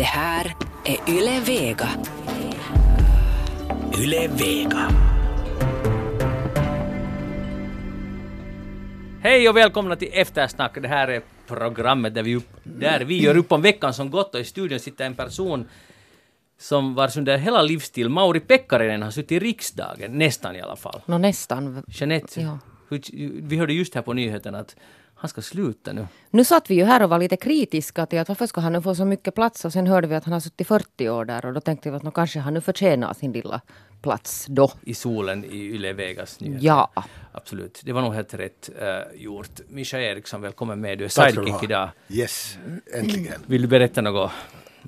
Det här är Yle Vega. Yle Vega. Hej och välkomna till Eftersnack. Det här är programmet där vi, upp, där vi gör upp om veckan som gått och i studion sitter en person som vars under hela livsstil, Mauri Pekkarinen, har suttit i riksdagen, nästan i alla fall. Nå nästan. Jeanette, Ja. vi hörde just här på nyheterna att han ska sluta nu. Nu satt vi ju här och var lite kritiska till att varför ska han nu få så mycket plats och sen hörde vi att han har suttit 40 år där och då tänkte vi att nå kanske han nu förtjänar sin lilla plats då. i solen i Yle Vegas nyheter. Ja. Absolut. Det var nog helt rätt uh, gjort. Mischa Eriksson, välkommen med. Du är sidekick idag. Yes, äntligen. Vill du berätta något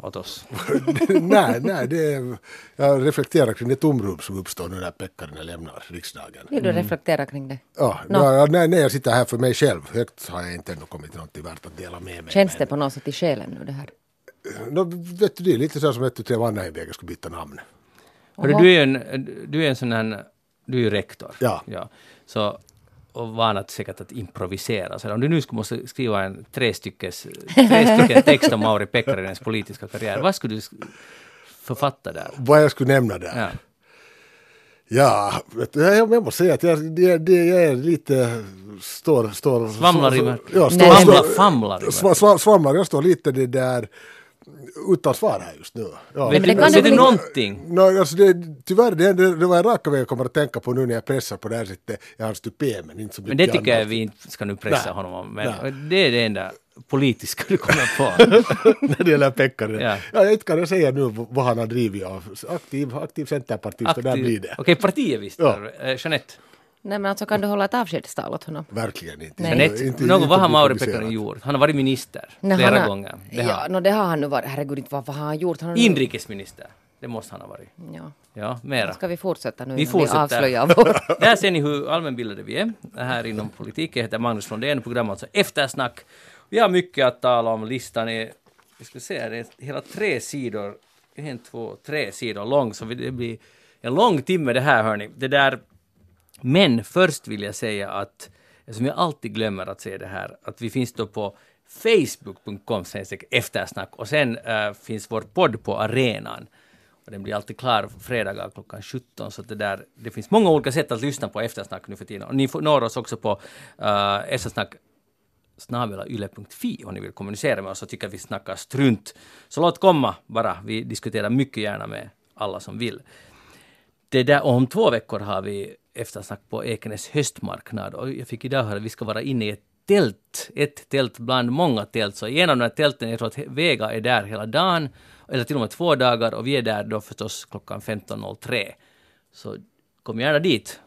åt oss? nej, nej, det är, jag reflekterar kring det tomrum som uppstår nu när Pekkarinen lämnar riksdagen. Vill du reflektera kring det? Ja, Nå. ja, nej, nej, jag sitter här för mig själv. Högt har jag inte ännu kommit till någonting värt att dela med mig. Känns det på något sätt i själen nu det här? Nå, vet du, det är lite så som ett tu tre Vannainvägar skulle byta namn. Hörru, du är ju en, du är en sån här, du är ju rektor. Ja. ja. Så, och van att säkert att improvisera. Så om du nu skulle måste skriva en tre, styckes, tre stycken text om Mauri Pekkarinens politiska karriär, vad skulle du författa där? Vad jag skulle nämna där? Ja. Ja, jag, jag måste säga att jag, det, jag är lite... Står... står Svamlar i mörkret. Ja, står, Nej, Famlar, står, famlar. i sva- mörkret. sva- svamlar, jag står lite det där utan svar här just nu. Ja. Vet men du, det kan vet du någonting? No, alltså det, tyvärr, det, det, det var en raka väg jag kommer att tänka på nu när jag pressar på det här sättet. Jag har stupé, men inte så mycket Men det tycker jag annat. vi inte ska nu pressa Nej. honom om. Men Nej. det är det enda politiska du kommer på. när det gäller Pekkarinen. Ja. Ja. inte kan jag säga nu vad han har drivit av. Aktiv, aktiv centerpartist, och där blir det. Okej, partiet visste Ja. ja. eh, Jeanette, Nej men alltså kan du hålla ett avskedstal åt honom? Verkligen inte. Nej. Jeanette Inte- något, inte vad har bli Mauri komplicerat. Pekkarinen gjort? Han har varit minister Nej, flera har- gånger. Det ja, har. nå det har han nu varit. Herregud, inte vad, vad har han gjort? Han har Inrikesminister, det måste han ha varit. Ja. Ja, mera. Ska vi fortsätta nu Vi innan fortsätter. avslöjar vår... Där ser ni hur allmänbildade vi är här inom politiken. Jag heter Magnus Lundén, programmet alltså Eftersnack. Vi har mycket att tala om. Listan är, vi ska se, det är hela tre sidor, en, två, tre sidor lång, så det blir en lång timme det här hörni. Det där, men först vill jag säga att, som jag alltid glömmer att säga det här, att vi finns då på facebook.com eftersnack och sen äh, finns vår podd på arenan. Och den blir alltid klar fredagar klockan 17. Så det, där, det finns många olika sätt att lyssna på eftersnack nu för tiden. Och ni får, når oss också på uh, eftersnack snabelayle.fi om ni vill kommunicera med oss och tycker att vi snackar strunt. Så låt komma bara. Vi diskuterar mycket gärna med alla som vill. Det där, och om två veckor har vi eftersnack på Ekenäs höstmarknad och jag fick idag höra att vi ska vara inne i ett tält, ett tält bland många tält. Så en av de här tälten, jag tror att Vega är där hela dagen, eller till och med två dagar och vi är där då förstås klockan 15.03. Så kom gärna dit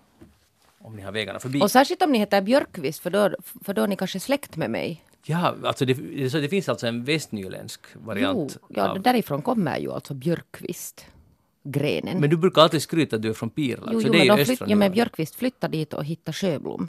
om ni har vägarna förbi. Och särskilt om ni heter Björkqvist för då, för då är ni kanske släkt med mig. Ja, alltså det, det- så det finns alltså en västnyländsk variant. Jo, ja, av, därifrån kommer ju alltså Björkqvist. Grenen. men du brukar alltid skryta att du är från Pirla, jo, så jo, det är men, de flytt, ja, men. Björkqvist flyttade dit och hittade Sjöblom.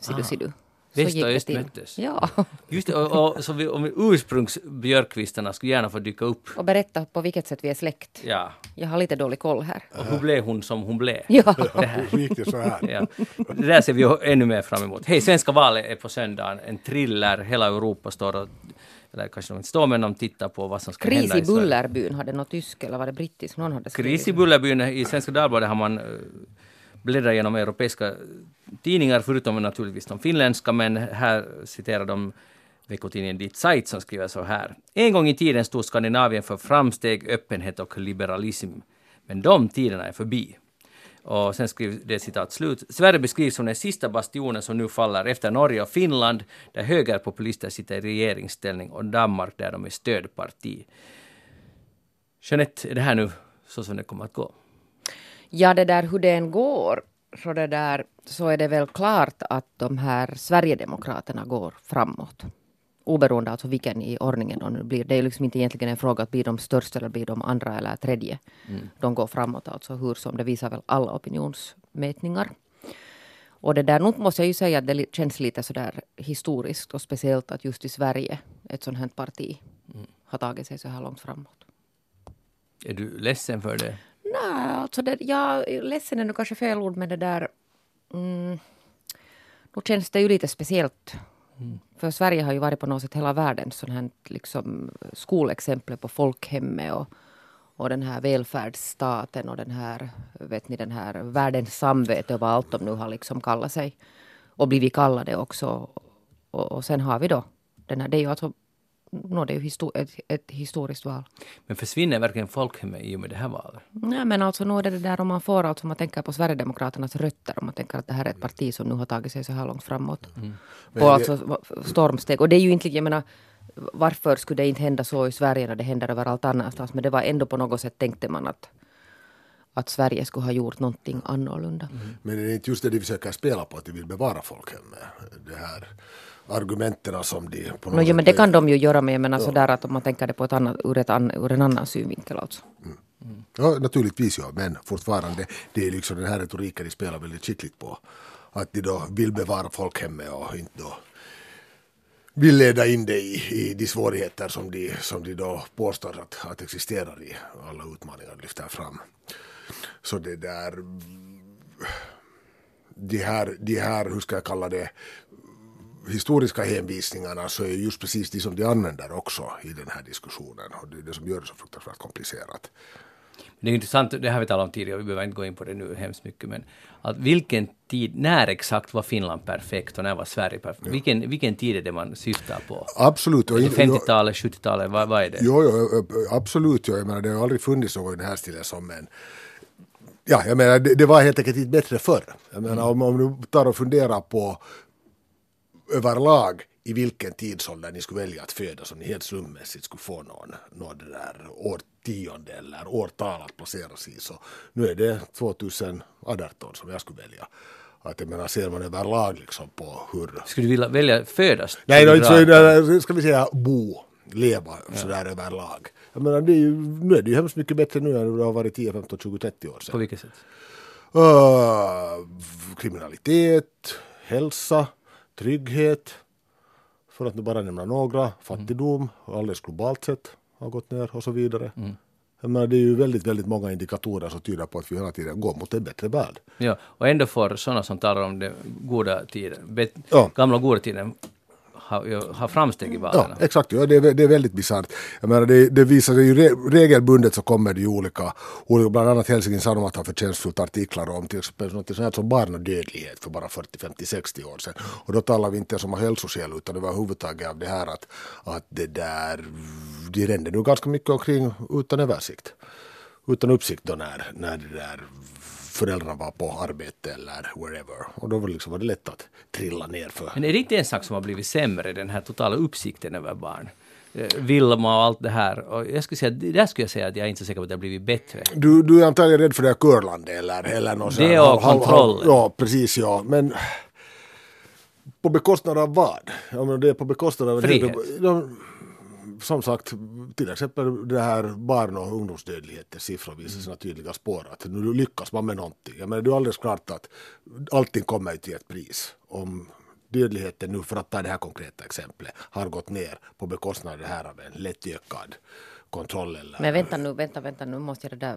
Ser du, ser du. Väst och öst möttes. Ja, Just det, och, och så vi, om ursprungsbjörkvistarna skulle gärna få dyka upp. och berätta på vilket sätt vi är släkt. Ja, Jag har lite dålig koll här. och hur blev hon som hon blev? Ja, Hur gick det så här? Ja. Det där ser vi ännu mer fram emot. Hej, svenska valet är på söndagen. En thriller. Hela Europa står och... Eller kanske de inte står, men de tittar på vad som ska Kris hända i i Sverige. Bullerbyn, hade något tysk eller var det brittisk? Någon hade. Kris i Bullerbyn. I Svenska Dagbladet har man eh, bläddrat genom europeiska tidningar, förutom naturligtvis de finländska, men här citerar de veckotidningen Dit Zeit som skriver så här. En gång i tiden stod Skandinavien för framsteg, öppenhet och liberalism. Men de tiderna är förbi. Och sen skriver det citat slut. Sverige beskrivs som den sista bastionen som nu faller efter Norge och Finland, där högerpopulister sitter i regeringsställning, och Danmark där de är stödparti. Jeanette, är det här nu så som det kommer att gå? Ja, det där hur det än går så, det där, så är det väl klart att de här Sverigedemokraterna går framåt. Oberoende alltså vilken i ordningen de nu blir. Det är liksom inte egentligen en fråga att blir de störst eller blir de andra eller tredje. De går framåt alltså hur som det visar väl alla opinionsmätningar. Och det där, nog måste jag ju säga att det känns lite sådär historiskt och speciellt att just i Sverige ett sånt här parti har tagit sig så här långt framåt. Är du ledsen för det? Nej, alltså det, ja, ledsen är nog kanske fel ord, men det där... Mm, då känns det ju lite speciellt för Sverige har ju varit på något sätt hela världens sån här liksom skolexempel på folkhemmet och, och den här välfärdsstaten och den här, vet ni, den här världens samvete och vad allt de nu har liksom kallat sig. Och blivit kallade också. Och, och sen har vi då den här, det är ju alltså no, det är ju histor ett, ett historiskt val. Men försvinner verkligen folkhemmet i och med det här valet? Nej men alltså nu är det det där om man får alltså om man tänker på Sverigedemokraternas rötter om man tänker att det här är ett parti som nu har tagit sig så här långt framåt. Mm. På alltså stormsteg. Och det är ju inte, jag menar varför skulle det inte hända så i Sverige när det händer överallt annanstans men det var ändå på något sätt tänkte man att att Sverige skulle ha gjort någonting annorlunda. Mm. Men det är inte just det de försöker spela på, att de vill bevara folkhemmet. Det här argumenten som de på något no, ja, men det kan de ju göra med, men ja. där att om man tänker det på ett annat, ur, ett an, ur en annan synvinkel alltså. Mm. Mm. Ja, naturligtvis ja, men fortfarande, det är liksom den här retoriken de spelar väldigt skickligt på. Att de då vill bevara folkhemmet och inte då vill leda in det i, i de svårigheter som de, som de då påstår att, att existerar i alla utmaningar de lyfter fram. Så det där de här, de här, hur ska jag kalla det, historiska hänvisningarna så är just precis de som de använder också i den här diskussionen och det är det som gör det så fruktansvärt komplicerat. Det är intressant, det har vi talat om tidigare, vi behöver inte gå in på det nu hemskt mycket, men att vilken tid, när exakt var Finland perfekt och när var Sverige perfekt? Ja. Vilken, vilken tid är det man syftar på? Absolut. 50-talet, 70-talet, vad, vad är det? Jo, jo absolut. Jo. Jag menar, det har aldrig funnits något i den här stilen som en Ja, jag menar det, det, var helt enkelt inte bättre förr. Jag menar om, om du tar och funderar på överlag i vilken tidsålder ni skulle välja att födas om ni helt slummässigt skulle få någon, någon det där årtionde eller årtal att placeras i. Så nu är det 2018 som jag skulle välja. Att jag menar, ser man överlag liksom på hur... Skulle du vilja välja födas? Nej, då, så, ska vi säga bo, leva ja. sådär överlag. Jag menar, det är ju, nu är det ju hemskt mycket bättre nu än det har varit 10, 15, 20, 30 år sedan. På vilket sätt? Uh, kriminalitet, hälsa, trygghet, för att nu bara nämna några, fattigdom, mm. alldeles globalt sett har gått ner och så vidare. Mm. Men det är ju väldigt, väldigt många indikatorer som tyder på att vi hela tiden går mot en bättre värld. Ja, och ändå får sådana som talar om den goda tiden, ja. gamla goda tiden, har, har framsteg i valen. Ja, exakt. Ja, det, är, det är väldigt bisarrt. Jag menar, det, det visar sig ju re, regelbundet så kommer det ju olika, olika bland annat Helsingin Sanomat har förtjänstfullt artiklar om till exempel något sånt som barnadödlighet för bara 40, 50, 60 år sedan. Och då talar vi inte som hälsoskäl utan överhuvudtaget av det här att, att det där, de rände nu ganska mycket omkring utan översikt. Utan uppsikt då när, när det där föräldrarna var på arbete eller wherever. Och då var det, liksom, var det lätt att trilla ner för. Men är det inte en sak som har blivit sämre, den här totala uppsikten över barn? Eh, Vilma och allt det här. Och jag skulle säga, där skulle jag säga att jag är inte så säker på att det har blivit bättre. Du, du är antagligen rädd för det här curlandet eller, eller något Det och kontrollen. Ja, precis ja. Men på bekostnad av vad? Ja, men det är på bekostnad av... Frihet. Det, som sagt, till exempel det här barn och ungdomsdödlighetens siffror visar sina tydliga spår att nu lyckas man med någonting. Jag menar, det är alldeles klart att allting kommer till ett pris. Om dödligheten nu, för att ta det här konkreta exemplet, har gått ner på bekostnad av det här av en lätt ökad kontroll. Eller... Men vänta nu, vänta, vänta nu måste jag det där...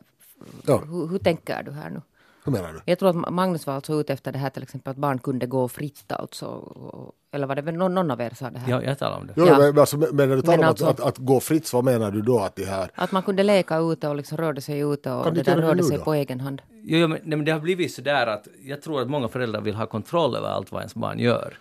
Ja. Hur, hur tänker du här nu? Hur menar du? Jag tror att Magnus var alltså ute efter det här till exempel att barn kunde gå fritt alltså. Eller var det någon, någon av er sa det här? Ja, jag talade om det. Jo, ja. men, alltså, men när du talar om alltså, att, att, att, gå fritt, vad menar du då? Att, det här... att man kunde leka ute och liksom rörde sig ute och kan det där rörde sig då? på egen hand. Jo, jo men, men det har blivit så där att jag tror att många föräldrar vill ha kontroll över allt vad ens barn gör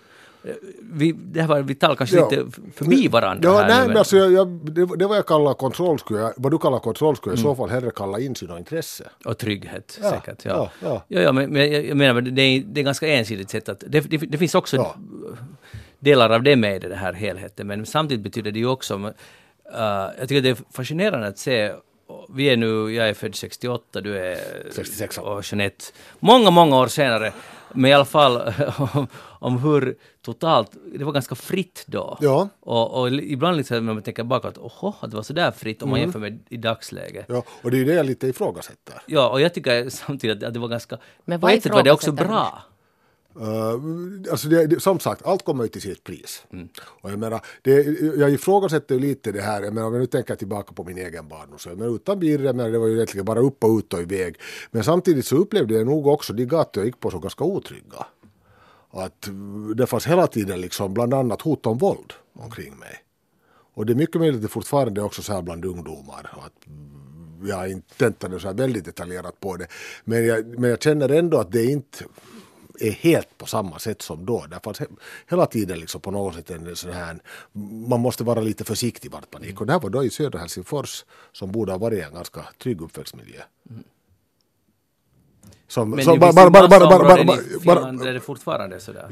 vi, det var, vi talar kanske ja. lite förbi varandra ja, här nej, nu, men alltså, jag, jag, det, det var jag kallar kontroll skulle jag, vad du kallar kontroll skulle jag mm. i så fall hellre kalla insyn och intresse. Och trygghet ja, säkert. Ja. Ja, ja. ja, ja men, men jag menar det är, det är ganska ensidigt sätt att det, det, det finns också ja. delar av det med i den här helheten men samtidigt betyder det ju också uh, jag tycker det är fascinerande att se vi är nu, jag är född 68, du är 66 och Jeanette, många, många år senare. Men i alla fall om, om hur totalt, det var ganska fritt då. Ja. Och, och ibland liksom när man tänker bakåt, oho, att det var sådär fritt om man mm. jämför med i dagsläget. Ja, och det är ju det jag lite ifrågasätter. Ja, och jag tycker samtidigt att det var ganska, Men på ett sätt var det också bra. Uh, alltså det, det, som sagt, allt kommer ju till sitt pris. Mm. Och jag, menar, det, jag ifrågasätter lite det här, jag menar, om jag nu tänker tillbaka på min egen barndom, så jag menar, utan Birre, det var ju egentligen bara upp och ut och iväg. Men samtidigt så upplevde jag nog också de gator jag gick på som ganska otrygga. att det fanns hela tiden liksom bland annat hot om våld omkring mig. Och det är mycket möjligt att det fortfarande är också så här bland ungdomar. Att jag har inte tänkt så här väldigt detaljerat på det. Men jag, men jag känner ändå att det inte är helt på samma sätt som då. Det fanns hela tiden liksom på något sätt en sån här, man måste vara lite försiktig vart man gick. Och det här var då i södra Helsingfors som borde ha varit en ganska trygg uppväxtmiljö. Som, men som, i vissa bara, bara, bara, bara, i Finland är det fortfarande sådär?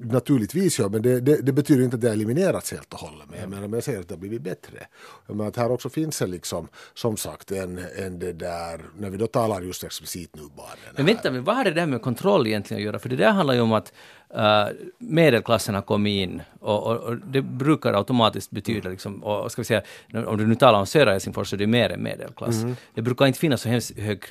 Naturligtvis ja, men det, det, det, betyder inte att det har eliminerats helt och hållet. Men jag, menar, men jag säger att det har blivit bättre. Menar att här också finns det liksom, som sagt, en, en det där, när vi då talar just explicit nu barnen. Men vänta, men vad har det där med kontroll egentligen att göra? För det där handlar ju om att uh, medelklassen har kommit in och, och, och, det brukar automatiskt betyda, liksom, och ska vi säga, om du nu talar om södra Helsingfors så är det mer än medelklass. Mm. Det brukar inte finnas så hemskt hög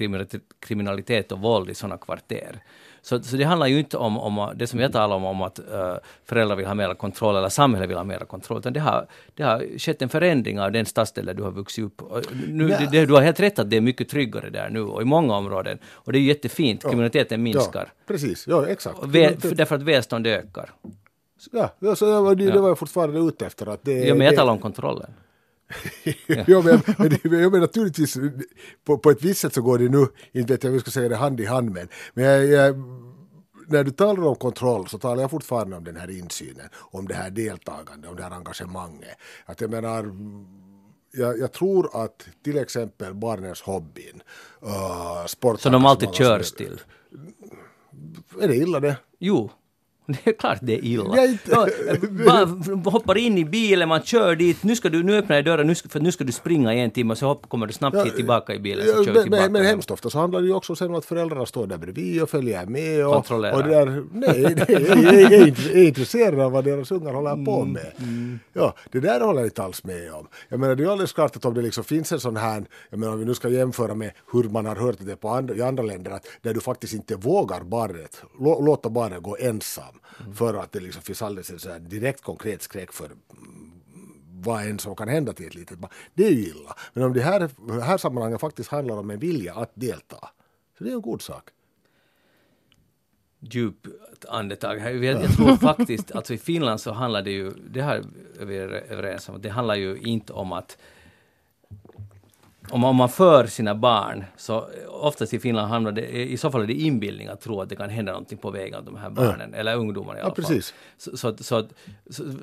kriminalitet och våld i sådana kvarter. Så, så det handlar ju inte om, om det som jag talar om, om att uh, föräldrar vill ha mer kontroll eller samhället vill ha mer kontroll, utan det har, det har skett en förändring av den stadsdel där du har vuxit upp. Nu, ja. det, du har helt rätt att det är mycket tryggare där nu och i många områden. Och det är jättefint, kriminaliteten minskar. Ja, precis, ja exakt. Ve, därför att välstånd ökar. Ja, så det, var, det, det var jag fortfarande ute efter. Att det, ja, men jag talar om kontrollen. Ja, men, men, men, men naturligtvis, på, på ett visst sätt så går det nu, inte vet jag hur jag ska säga det hand i hand med, men jag, jag, när du talar om kontroll så talar jag fortfarande om den här insynen, om det här deltagandet, om det här engagemanget. Att jag menar, jag, jag, tror att till exempel barnens hobbyn, uh, sport... Så de alltid körs till? Är det illa det? Jo, Det är klart det är illa. Man hoppar in i bilen, man kör dit, nu ska du, nu öppnar jag dörren, nu ska, för nu ska du springa i en timme och så hopp, kommer du snabbt ja, tillbaka i bilen. Så kör men, tillbaka men, hemskt ofta så handlar det ju också om att föräldrarna står där bredvid och följer med. Och, Kontrollerar. Och där, nej, är, är, är intresserade av vad deras ungar håller på mm, med. Mm. Ja, det där håller jag inte alls med om. Jag menar det är alldeles klart att om det liksom finns en sån här, jag menar om vi nu ska jämföra med hur man har hört det på andra, i andra länder, att där du faktiskt inte vågar barnet, låta barnet gå ensam Mm. För att det liksom finns alldeles en så direkt konkret skräck för mm, vad än som kan hända till ett litet barn. Det är ju illa. Men om det här, här sammanhanget faktiskt handlar om en vilja att delta, så det är en god sak. Djup andetag. Jag, jag tror faktiskt, alltså i Finland så handlar det ju, det här är vi överens om, det handlar ju inte om att om, om man för sina barn, så oftast i Finland handlar det, i så fall är det inbildning att tro att det kan hända någonting på vägen av de här barnen, ja. eller ungdomarna i alla ja, fall. Så, så, så,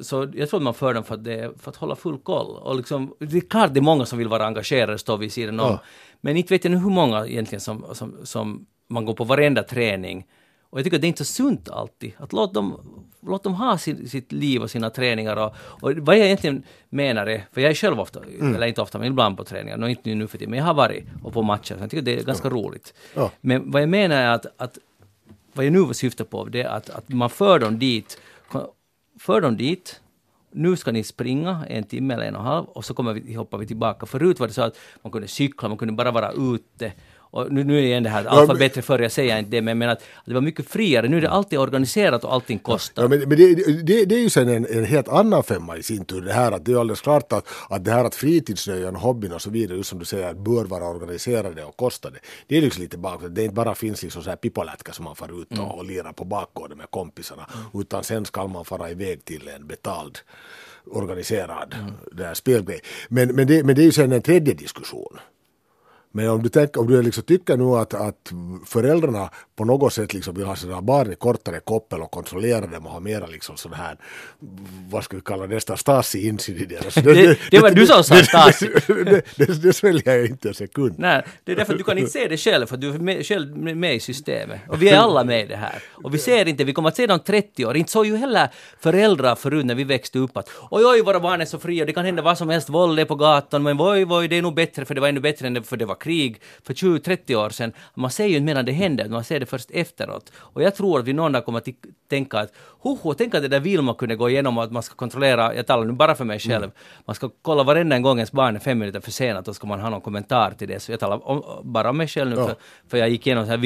så, jag tror att man för dem för att, det, för att hålla full koll. Och liksom, det är klart det är många som vill vara engagerade stå vid sidan om. Ja. Men inte vet jag nu hur många egentligen som, som, som man går på varenda träning och jag tycker att det är inte så sunt alltid. Att låt dem, låt dem ha sin, sitt liv och sina träningar. Och, och vad jag egentligen menar är, för jag är själv ofta, mm. eller inte ofta, men ibland på träningar, no, inte nu för tiden, men jag har varit och på matcher, så jag tycker det är ganska ja. roligt. Ja. Men vad jag menar är att, att vad jag nu syftar på, det är att, att man för dem dit, för dem dit, nu ska ni springa en timme eller en och en halv och så kommer vi, hoppar vi tillbaka. Förut var det så att man kunde cykla, man kunde bara vara ute och nu, nu är igen det här, allt var bättre förr, jag säger inte det, men menar att, att det var mycket friare. Nu är det alltid organiserat och allting kostar. Ja, men, men det, det, det, är ju sen en, en, helt annan femma i sin tur. Det här att det är alldeles klart att, att det här att fritidsnöjen, hobbyn och så vidare, just som du säger, bör vara organiserade och kostade. Det är liksom lite bakåt. Det inte bara finns liksom så här pipolätka som man får ut och, mm. och lirar på bakgården med kompisarna, mm. utan sen ska man fara iväg till en betald organiserad mm. spelgrej. Men, men, det, men det är ju sen en tredje diskussion. Men om du, tänker, om du liksom tycker nu att, att föräldrarna på något sätt liksom vill ha sina barn i kortare koppel och kontrollera dem och ha mera liksom sån här, vad ska vi kalla det, nästan Stasi-insyn i deras... Det, det var du som sa Stasi. det, det, det sväljer jag inte en sekund. Nej, det är därför att du kan inte se det själv, för du är med, själv med i systemet. Och vi är alla med i det här. Och vi ser inte, vi kommer att se det om 30 år. Inte såg ju heller föräldrar förut när vi växte upp att oj, oj, våra barn är så fria, det kan hända vad som helst, våld är på gatan, men oj, oj, det är nog bättre, för det var ännu bättre än det, för det var krig för 20-30 år sedan. Man ser ju inte medan det händer, man ser det först efteråt. Och jag tror att vi någon dag kommer att tänka att Hoho, tänk att det där Vilma kunde gå igenom och att man ska kontrollera, jag talar nu bara för mig själv, man ska kolla varenda gång ens barn är fem minuter försenat och ska man ha någon kommentar till det. Så jag talar om, bara om mig själv nu, Ja. för, för jag gick igenom så här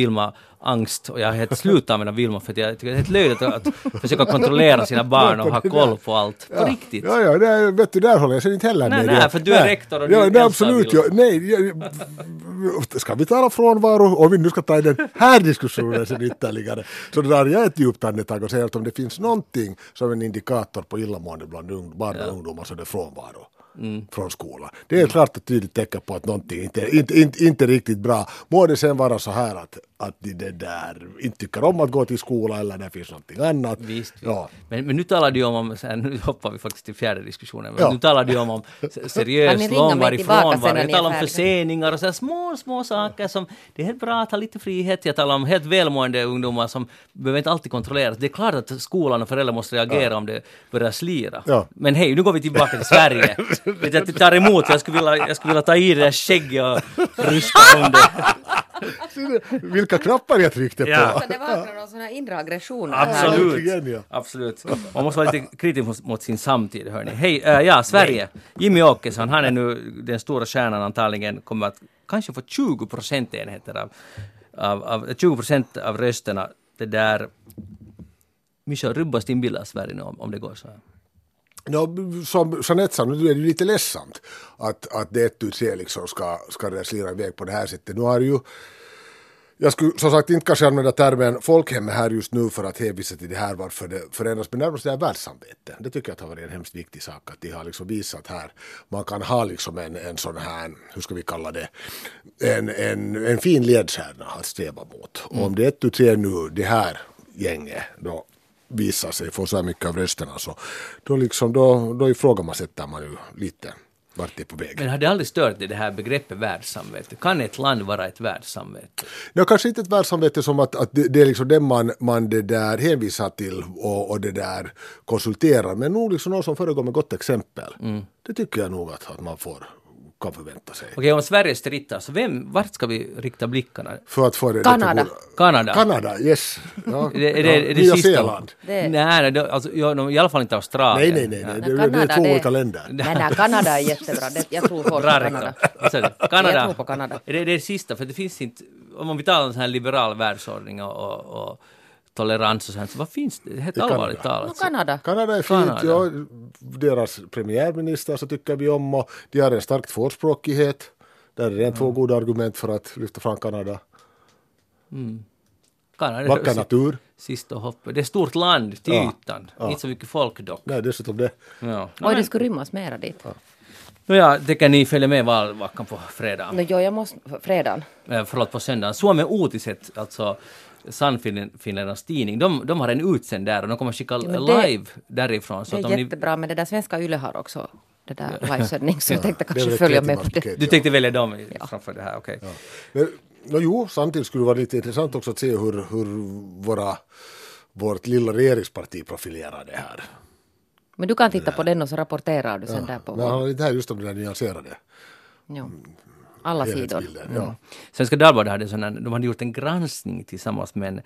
Vilma-angst och jag har helt slutat använda Vilma för att jag tycker det är helt löjligt att, att försöka kontrollera sina barn och ha koll på allt. På riktigt. Ja, ja, det, vet du, där håller jag sen inte heller Nej, med. nej, för du är rektor och du ja, älskar nej, absolut. Ja, nej, jag, ska vi tala frånvaro? Om vi nu ska ta den här diskussionen sen ytterligare, så drar jag ett djupt andetag och säger att om det finns någonting som en indikator på illamående bland barn och ungdomar så är det frånvaro. Mm. från skolan. Det är ett klart och tydligt tecken på att någonting inte, inte, inte, inte är riktigt bra. Må det sen vara så här att, att de det där inte tycker om att gå till skolan eller det finns någonting annat. Visst, visst. Ja. Men, men nu talar du om, om nu hoppar vi faktiskt till fjärde diskussionen, men Ja. nu talar du om, om seriös långvarig frånvaro. Jag talar om förseningar och så här små, små saker som det är helt bra att ha lite frihet. Jag talar om helt välmående ungdomar som behöver inte alltid kontrolleras. Det är klart att skolan och föräldrar måste reagera om det börjar slira. Ja. Men hej, nu går vi tillbaka till Sverige. Vet det tar emot, jag skulle vilja, jag skulle vilja ta i det där skägget och rysta om det. Vilka knappar jag tryckte på. Ja. Så det vaknar någon sån här inre aggression. Absolut. ja. Absolut. Man måste vara lite kritisk mot, sin samtid, hörni. Hej, äh, ja, Sverige. Jimmy Åkesson, han är nu den stora stjärnan antagligen, kommer att kanske få 20 procentenheter av, av, av 20 procent av rösterna. Det där... Mischa, rubbas din bild av Sverige nu om, om det går så här? Ja, som Jeanette sa, nu är det lite ledsamt att, att det ett tu tre liksom ska, ska slira iväg på det här sättet. Nu har ju jag skulle som sagt inte kanske använda termen folkhem här just nu för att hänvisa till det här varför det förändras, men närmast det här världssamvete. Det tycker jag att har varit en hemskt viktig sak att de har liksom visat här. Man kan ha liksom en, en sån här, hur ska vi kalla det, en, en, en fin ledstjärna att sträva mot. Och om det är ett tu tre nu, det här gänget då visar sig få så här mycket av rösterna så då liksom då, då ifrågasätter man ju lite vart det är på väg. Men har det aldrig stört dig det här begreppet världssamvete? Kan ett land vara ett världssamvete? Ja, kanske inte ett världssamvete som att, att det, det är liksom det man, man det där hänvisar till och, och det där konsulterar, men nog liksom någon som föregår med gott exempel. Det tycker jag nog att, att man får, kan förvänta sig. Okej, om Sverige strittar, så vem, vart ska vi rikta blickarna? För att få det Kanada. Kanada? Kanada, yes. Ja, Är det, är det, ja, är det Nya sista? Zeeland. Det- Nej, nej, det, alltså, ja, no, i alla fall inte Nej, Australien. nej, nej, nej. Ja, Det, det är Kanada, två det- olika länder. Nej, nej, Kanada är jättebra. Det, jag tror på Kanada. Kanada. Jag tror på Kanada. Är det det sista? För det finns inte, om vi talar om sån här liberal världsordning och, och, och tolerans och sånt, så vad finns det? Helt I Kanada. allvarligt No, talat. så- Kanada. Kanada är fint, Kanada. ja. Deras premiärminister så tycker vi om och de har en stark tvåspråkighet. Där är det två goda argument för att lyfta fram Kanada. Kanada är Vacker natur. Sista hoppet. Det är ett stort land till Ja. ytan. Ja. Inte så mycket folk dock. Nej, dessutom det. Ja. Oj, det skulle rymmas mera dit. Nåja, tänker ni följa med valvackan på fredag? No, jo, jag måste... Fredagen. eh, förlåt, på söndagen. Suomen Uutiset, alltså Sannfinländarnas tidning, de, de har en utsänd där och de kommer skicka men det- live därifrån. Så Det är ni, jättebra, men det där svenska Yle har också det där livesändning, så jag tänkte kanske följa med på det. du ja. tänkte välja dem Ja. framför det här, okej. Men, no, jo, samtidigt skulle det vara lite intressant också att se hur, hur våra, vårt lilla regeringsparti profilerar det här. Men du kan titta på den och så rapporterar du sen där på Men han har här just om det där nyanserade jo, alla sidor. Ja. Svenska Dagbladet hade sån här, de hade gjort en granskning tillsammans med en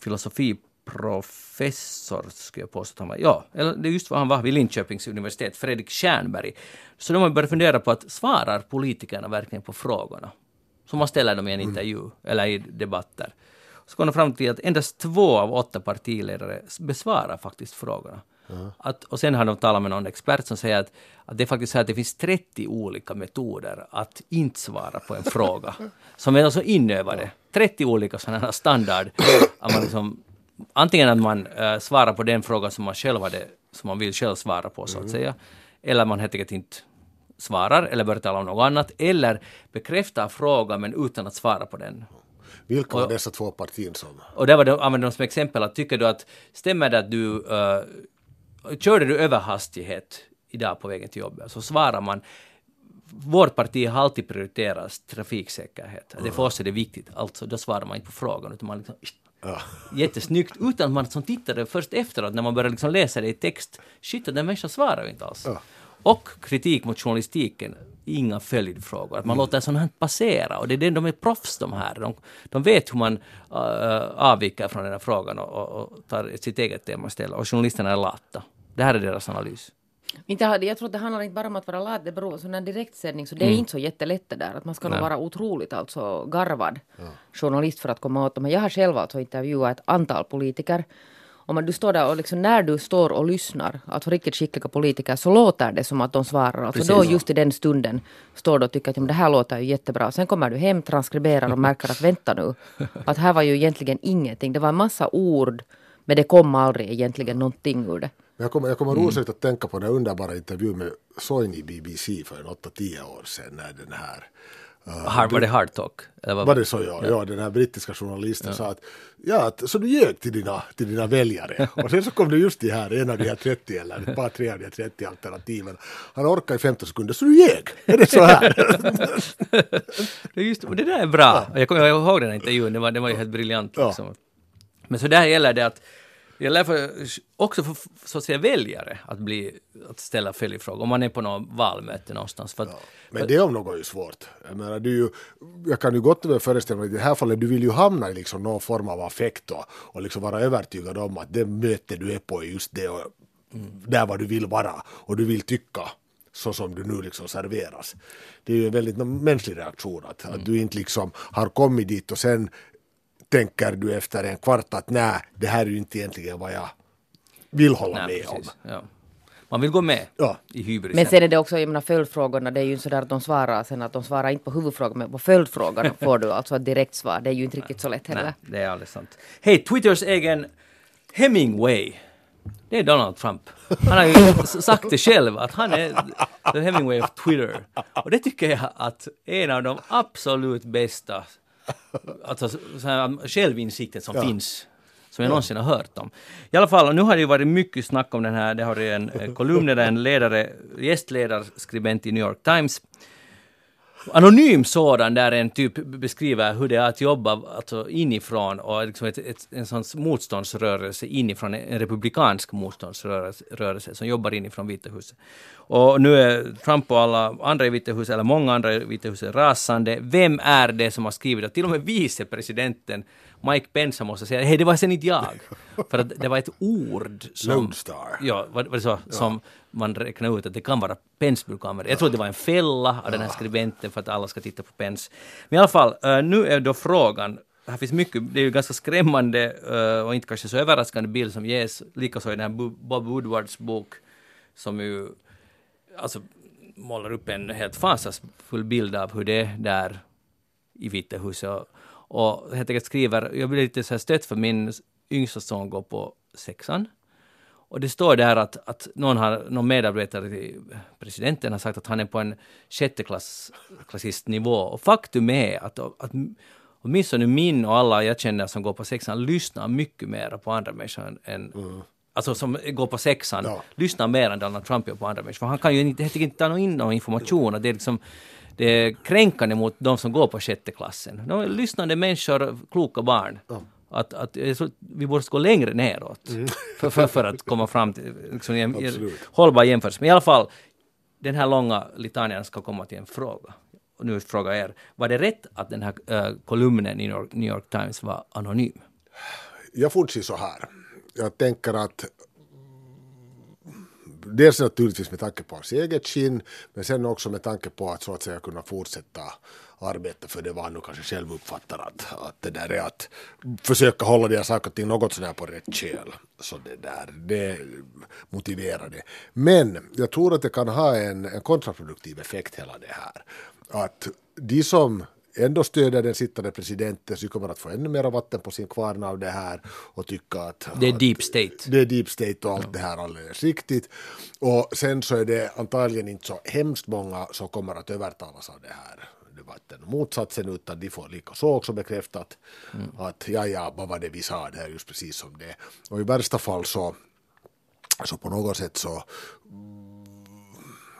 filosofiprofessor, skulle jag påstå att han var. Ja, eller det är just vad han var vid Linköpings universitet, Fredrik Stjernberg. Så de har börjat fundera på att svarar politikerna verkligen på frågorna? Som man ställer dem i en intervju eller i debatter. Så kom de fram till att endast två av åtta partiledare besvarar faktiskt frågorna. Att, och sen har de talat med någon expert som säger att, att det är faktiskt så att det finns 30 olika metoder att inte svara på en fråga. Som är alltså inövade. 30 olika sådana standard. Att man liksom, antingen att man eh, svarar på den fråga som man själv hade, som man vill själv svara på så att säga. Eller man helt enkelt inte svarar eller börjar tala om något annat. Eller bekräftar frågan men utan att svara på den. Vilka var dessa två partier som... Och där var de, använde de som exempel att tycker du att stämmer det att du uh, körde du över hastighet idag på vägen till jobbet? Så svarar man vårt parti har alltid prioriterat trafiksäkerhet. Det för oss är det viktigt. Alltså, då svarar man inte på frågan utan man liksom jättesnyggt utan att man som tittare först efteråt när man börjar liksom läsa det i text. Shit, den människan svarar ju inte alls. Och kritik mot journalistiken. inga följdfrågor. Att man låter sånt här passera och det är det, de är proffs de här. De, de vet hur man uh, avviker från den här frågan och, och, och tar sitt eget tema istället. Och journalisterna är lata. Det här är deras analys. Inte, jag tror att det handlar inte bara om att vara lat, det beror på här direktsändning, så det är inte så jättelätt det där. Att man ska nog vara otroligt alltså garvad journalist för att komma åt dem. Jag har själv alltså intervjuat ett antal politiker. Om man, du står där och liksom, när du står och lyssnar, alltså riktigt skickliga politiker, så låter det som att de svarar. Alltså då Precis. just i den stunden står du och tycker att ja, det här låter ju jättebra. Sen kommer du hem, transkriberar och märker att vänta nu, att här var ju egentligen ingenting. Det var en massa ord, men det kom aldrig egentligen någonting ur det. Men jag kommer, jag kommer Mm. osökt att tänka på den underbara intervjun med Soini i BBC för en 8-10 år sedan när den här Hard, var det hard talk? Eller vad? var det så ja, ja. den här brittiska journalisten sa att ja, att, så du ljög till dina, till dina väljare och sen så kom det just det här, en av de här 30 eller ett par tre av de här 30 alternativen. Han orkar i 15 sekunder, så du ljög! Är det så här? Det, är just, det där är bra. Jag kommer ihåg den här intervjun, det var, det var ju helt briljant. Ja. Liksom. Men så där gäller det att det gäller för, också för så att säga väljare att, bli, att ställa följdfrågor om man är på något valmöte någonstans. För att, Men det om något är ju svårt. Jag, menar, du, är ju- jag kan ju gott föreställa mig att i det här fallet du vill ju hamna i liksom någon form av affekt och, och liksom vara övertygad om att det möte du är på är just det och där var du vill vara och du vill tycka så som du nu liksom serveras. Det är ju en väldigt mänsklig reaktion att, att du inte liksom har kommit dit och sen tänker du efter en kvart att nej, det här är ju inte egentligen vad jag vill hålla nej, med om. precis, ja. Man vill gå med Ja. i hybrisen. Men sen är det också, jag menar följdfrågorna, det är ju inte så där att de svarar sen att de svarar inte på huvudfrågan, men på följdfrågan får du alltså ett direkt svar. Det är ju inte riktigt så lätt heller. Nej, det är alldeles sant. Hej, Twitters egen Hemingway. Det är Donald Trump. Han har ju s- sagt det själv att han är the Hemingway of Twitter. Och det tycker jag att en av de absolut bästa alltså, så här, självinsikter som finns som jag någonsin har hört om. I alla fall, nu har det ju varit mycket snack om den här, det har varit en eh, kolumn där en ledare, gästledarskribent i New York Times anonym sådan där en typ beskriver hur det är att jobba alltså inifrån och liksom ett, ett, en sån motståndsrörelse inifrån, en republikansk motståndsrörelse rörelse som jobbar inifrån Vita huset. Och nu är Trump och alla andra i Vita huset, eller många andra i Vita huset, rasande. Vem är det som har skrivit att till och med vicepresidenten Mike Pence måste säga hej det var sen inte jag. För att det var ett ord som... Lone Star. Ja, var, var det så? Som man räknar ut att det kan vara Pence brukar använda. Jag tror att det var en fälla av den här skribenten för att alla ska titta på Pence. Men i alla fall, eh, nu är då frågan här finns mycket, det är ju ganska skrämmande eh, och inte kanske så överraskande bild som ges, likaså i den här Bo- Bob Woodwards bok som ju alltså målar upp en helt fasansfull bild av hur det är där i Vita huset. Och, helt enkelt skriver, jag blir lite så här stött för min yngsta son går på sexan. Och det står där att, att någon, har, någon medarbetare till presidenten har sagt att han är på en sjätteklassistnivå. Och faktum är att, att åtminstone min och alla jag känner som går på sexan lyssnar mycket mer på andra människor än, än Alltså som går på sexan, Ja. lyssnar mer än Donald Trump gör på andra människor. För han kan ju inte, helt enkelt inte ta in någon information. Det är liksom det är kränkande mot de som går på sjätte klassen. De är lyssnande människor, kloka barn. Att, att, att vi borde gå längre neråt för, för, för att komma fram till liksom, en, hållbar jämförelse. Men i alla fall, den här långa litanian ska komma till en fråga. Och nu frågar jag er, var det rätt att den här eh, kolumnen i New York, New York Times var anonym? jag fortsätter så här. Jag tänker att dels naturligtvis med tanke på hans eget skinn, men sen också med tanke på att så att säga kunna fortsätta arbeta för det var nog nu kanske själv uppfattar att, att det där är att försöka hålla de här saker och ting något sådär på rätt köl. Så det där, det motiverar det. Men jag tror att det kan ha en, en kontraproduktiv effekt hela det här. Att de som ändå stöder den sittande presidenten så kommer att få ännu mer vatten på sin kvarn av det här och tycka att Det är att- deep state. det är deep state och allt det här alldeles riktigt. Och sen så är det antagligen inte så hemskt många som kommer att övertalas av det här debatten. Motsatsen utan de får lika så också bekräftat att ja, ja, vad var det vi sa, det här är just precis som det. Och i värsta fall så, så på något sätt så, mm,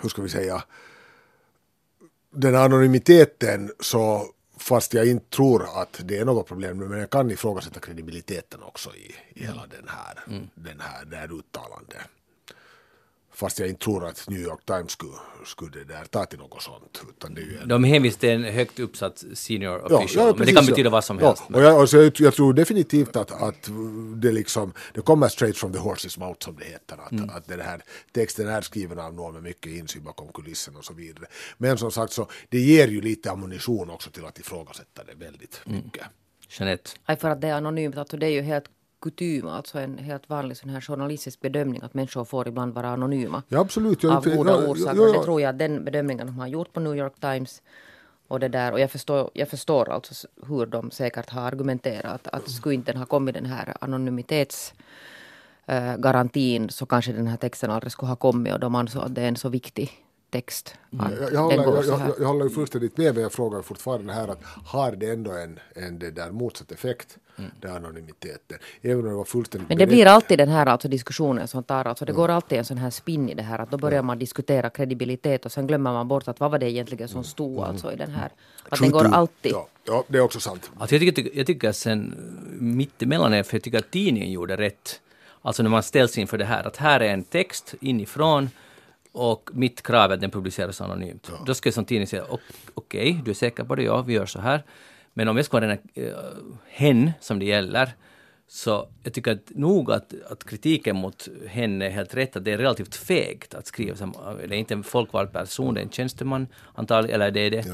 hur ska vi säga, den här anonymiteten så fast jag inte tror att det är något problem men jag kan ifrågasätta kredibiliteten också i, i hela den här, den här, det här uttalandet. Fast jag inte tror att New York Times skulle, skulle det där ta till något sånt. Utan det är en, De hänvisar till en högt uppsatt senior Ja, official, ja, men det precis, kan ja. betyda vad som Ja, helst. och jag, alltså, jag, jag tror definitivt att, att det, liksom, det kommer straight from the horse's mouth som det heter. Att, Mm. att den här texten är skriven av någon med mycket insyn bakom kulissen och så vidare. Men som sagt så det ger ju lite ammunition också till att ifrågasätta det väldigt Mm. mycket. Jeanette. Nej, för att det är anonymt, alltså det är ju helt kutym, alltså en helt vanlig sån här journalistisk bedömning att människor får ibland vara anonyma. Ja absolut. Jag, av goda ja, orsaker. ja, ja, Det tror jag att den bedömningen de har gjort på New York Times och det där, och jag förstår, jag förstår alltså hur de säkert har argumenterat att skulle inte den ha kommit den här anonymitets eh, garantin så kanske den här texten aldrig skulle ha kommit och de ansåg att det är en så viktig text. Att Jag, jag, håller, jag, jag, jag håller ju fullständigt med men jag frågar fortfarande här att har det ändå en, en det där motsatt effekt, den anonymiteten? Även om det var fullständigt Men det berett- blir alltid den här alltså diskussionen som tar, alltså det går alltid en sån här spinn i det här att då börjar man diskutera kredibilitet och sen glömmer man bort att vad var det egentligen som stod alltså i den här. Att den går alltid. Ja, ja, det är också sant. Alltså jag, tycker, jag tycker sen mittemellan är, för jag tycker att tidningen gjorde rätt. Alltså när man ställs inför det här, att här är en text inifrån och mitt krav är att den publiceras anonymt. Då ska jag som tidning säga, "Ok- okej, du är säker på det? Ja, vi gör så här. Men om jag ska vara den här uh, hen som det gäller, så jag tycker att nog att, att kritiken mot henne är helt rätt, att det är relativt fegt att skriva som, det är inte en folkvald person, det är en tjänsteman antagligen, eller det är det.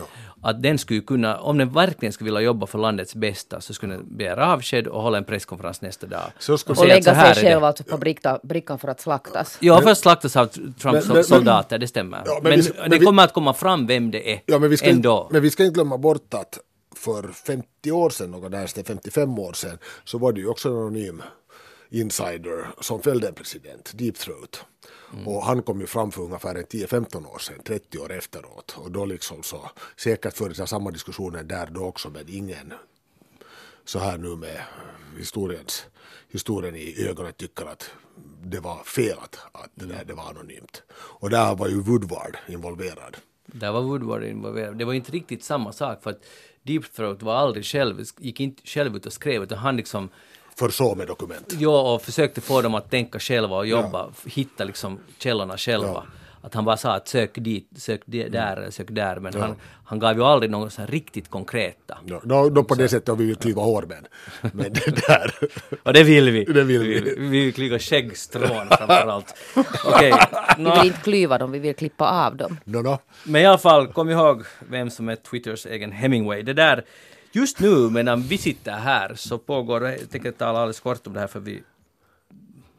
Att den skulle kunna, om den verkligen skulle vilja jobba för landets bästa, så skulle den begära avsked och hålla en presskonferens nästa dag. Så ska- Och att så lägga här sig själv alltså på bricka, brickan för att slaktas. Ja, först slaktas av Trumps Men- men- soldater, det stämmer. Ja, men men vi- men det kommer att komma fram vem det är Ja, men, vi ska ändå. inte, men vi ska inte glömma bort att för 50 år sedan, något där, så 55 år sedan, så var det ju också en anonym insider som fällde en president, Deep Throat. Och han kom ju fram för ungefär en 10-15 år sedan, 30 år efteråt. Och då liksom så, säkert fördes samma diskussioner där då också, men ingen så här nu med historiens, historien i ögonen tycker att det var fel att, att det, där, det var anonymt. Och där var ju Woodward involverad. Där var Woodward involverad. Det var inte riktigt samma sak för att Deep Throat var aldrig själv, gick inte själv ut och skrev utan han liksom Förså med dokument. Ja, och försökte få dem att tänka själva och jobba, hitta liksom källorna själva. Att han bara sa att sök dit, sök de- där, eller sök där, men han, han gav ju aldrig något så riktigt konkreta. Ja, då, då på det sättet har vi ju klyva hår men, men det där. Och det vill vi. Det vill vi. Vi, vi vill klyva skäggstrån framförallt. Okej, Vi nå, vill inte klyva dem, vi vill klippa av dem. No, no. men i alla fall, kom ihåg vem som är Twitters egen Hemingway. Det där, just nu medan vi sitter här så pågår, jag tänker tala alldeles kort om det här för vi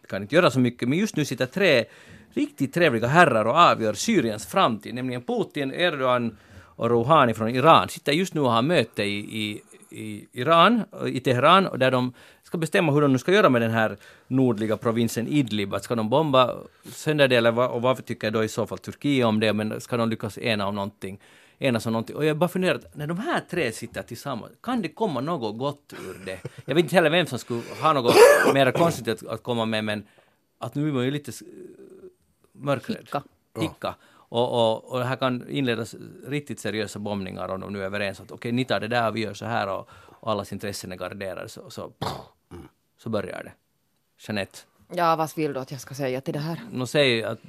kan inte göra så mycket, men just nu sitter tre riktigt trevliga herrar och avgör Syriens framtid, nämligen Putin, Erdogan och Rouhani från Iran. Sitter just nu och har möte i, i, i Iran, i Teheran, och där de ska bestämma hur de nu ska göra med den här nordliga provinsen Idlib. Att ska de bomba sönder det, eller vad, och varför tycker då i så fall Turkiet om det, men ska de lyckas ena om någonting? enas om någonting. Och jag bara funderar, när de här tre sitter tillsammans, kan det komma något gott ur det? Jag vet inte heller vem som skulle ha något mer konstigt att, komma med, men att nu är man ju lite mörkrädd. Hicka. Hicka. Och, och, och det här kan inledas riktigt seriösa bombningar om de nu är överens att okej, ni tar det där och vi gör så här och, och allas intressen är garderade så, så, så börjar det. Jeanette, Ja, vad vill du att jag ska säga till det här? nu säg att,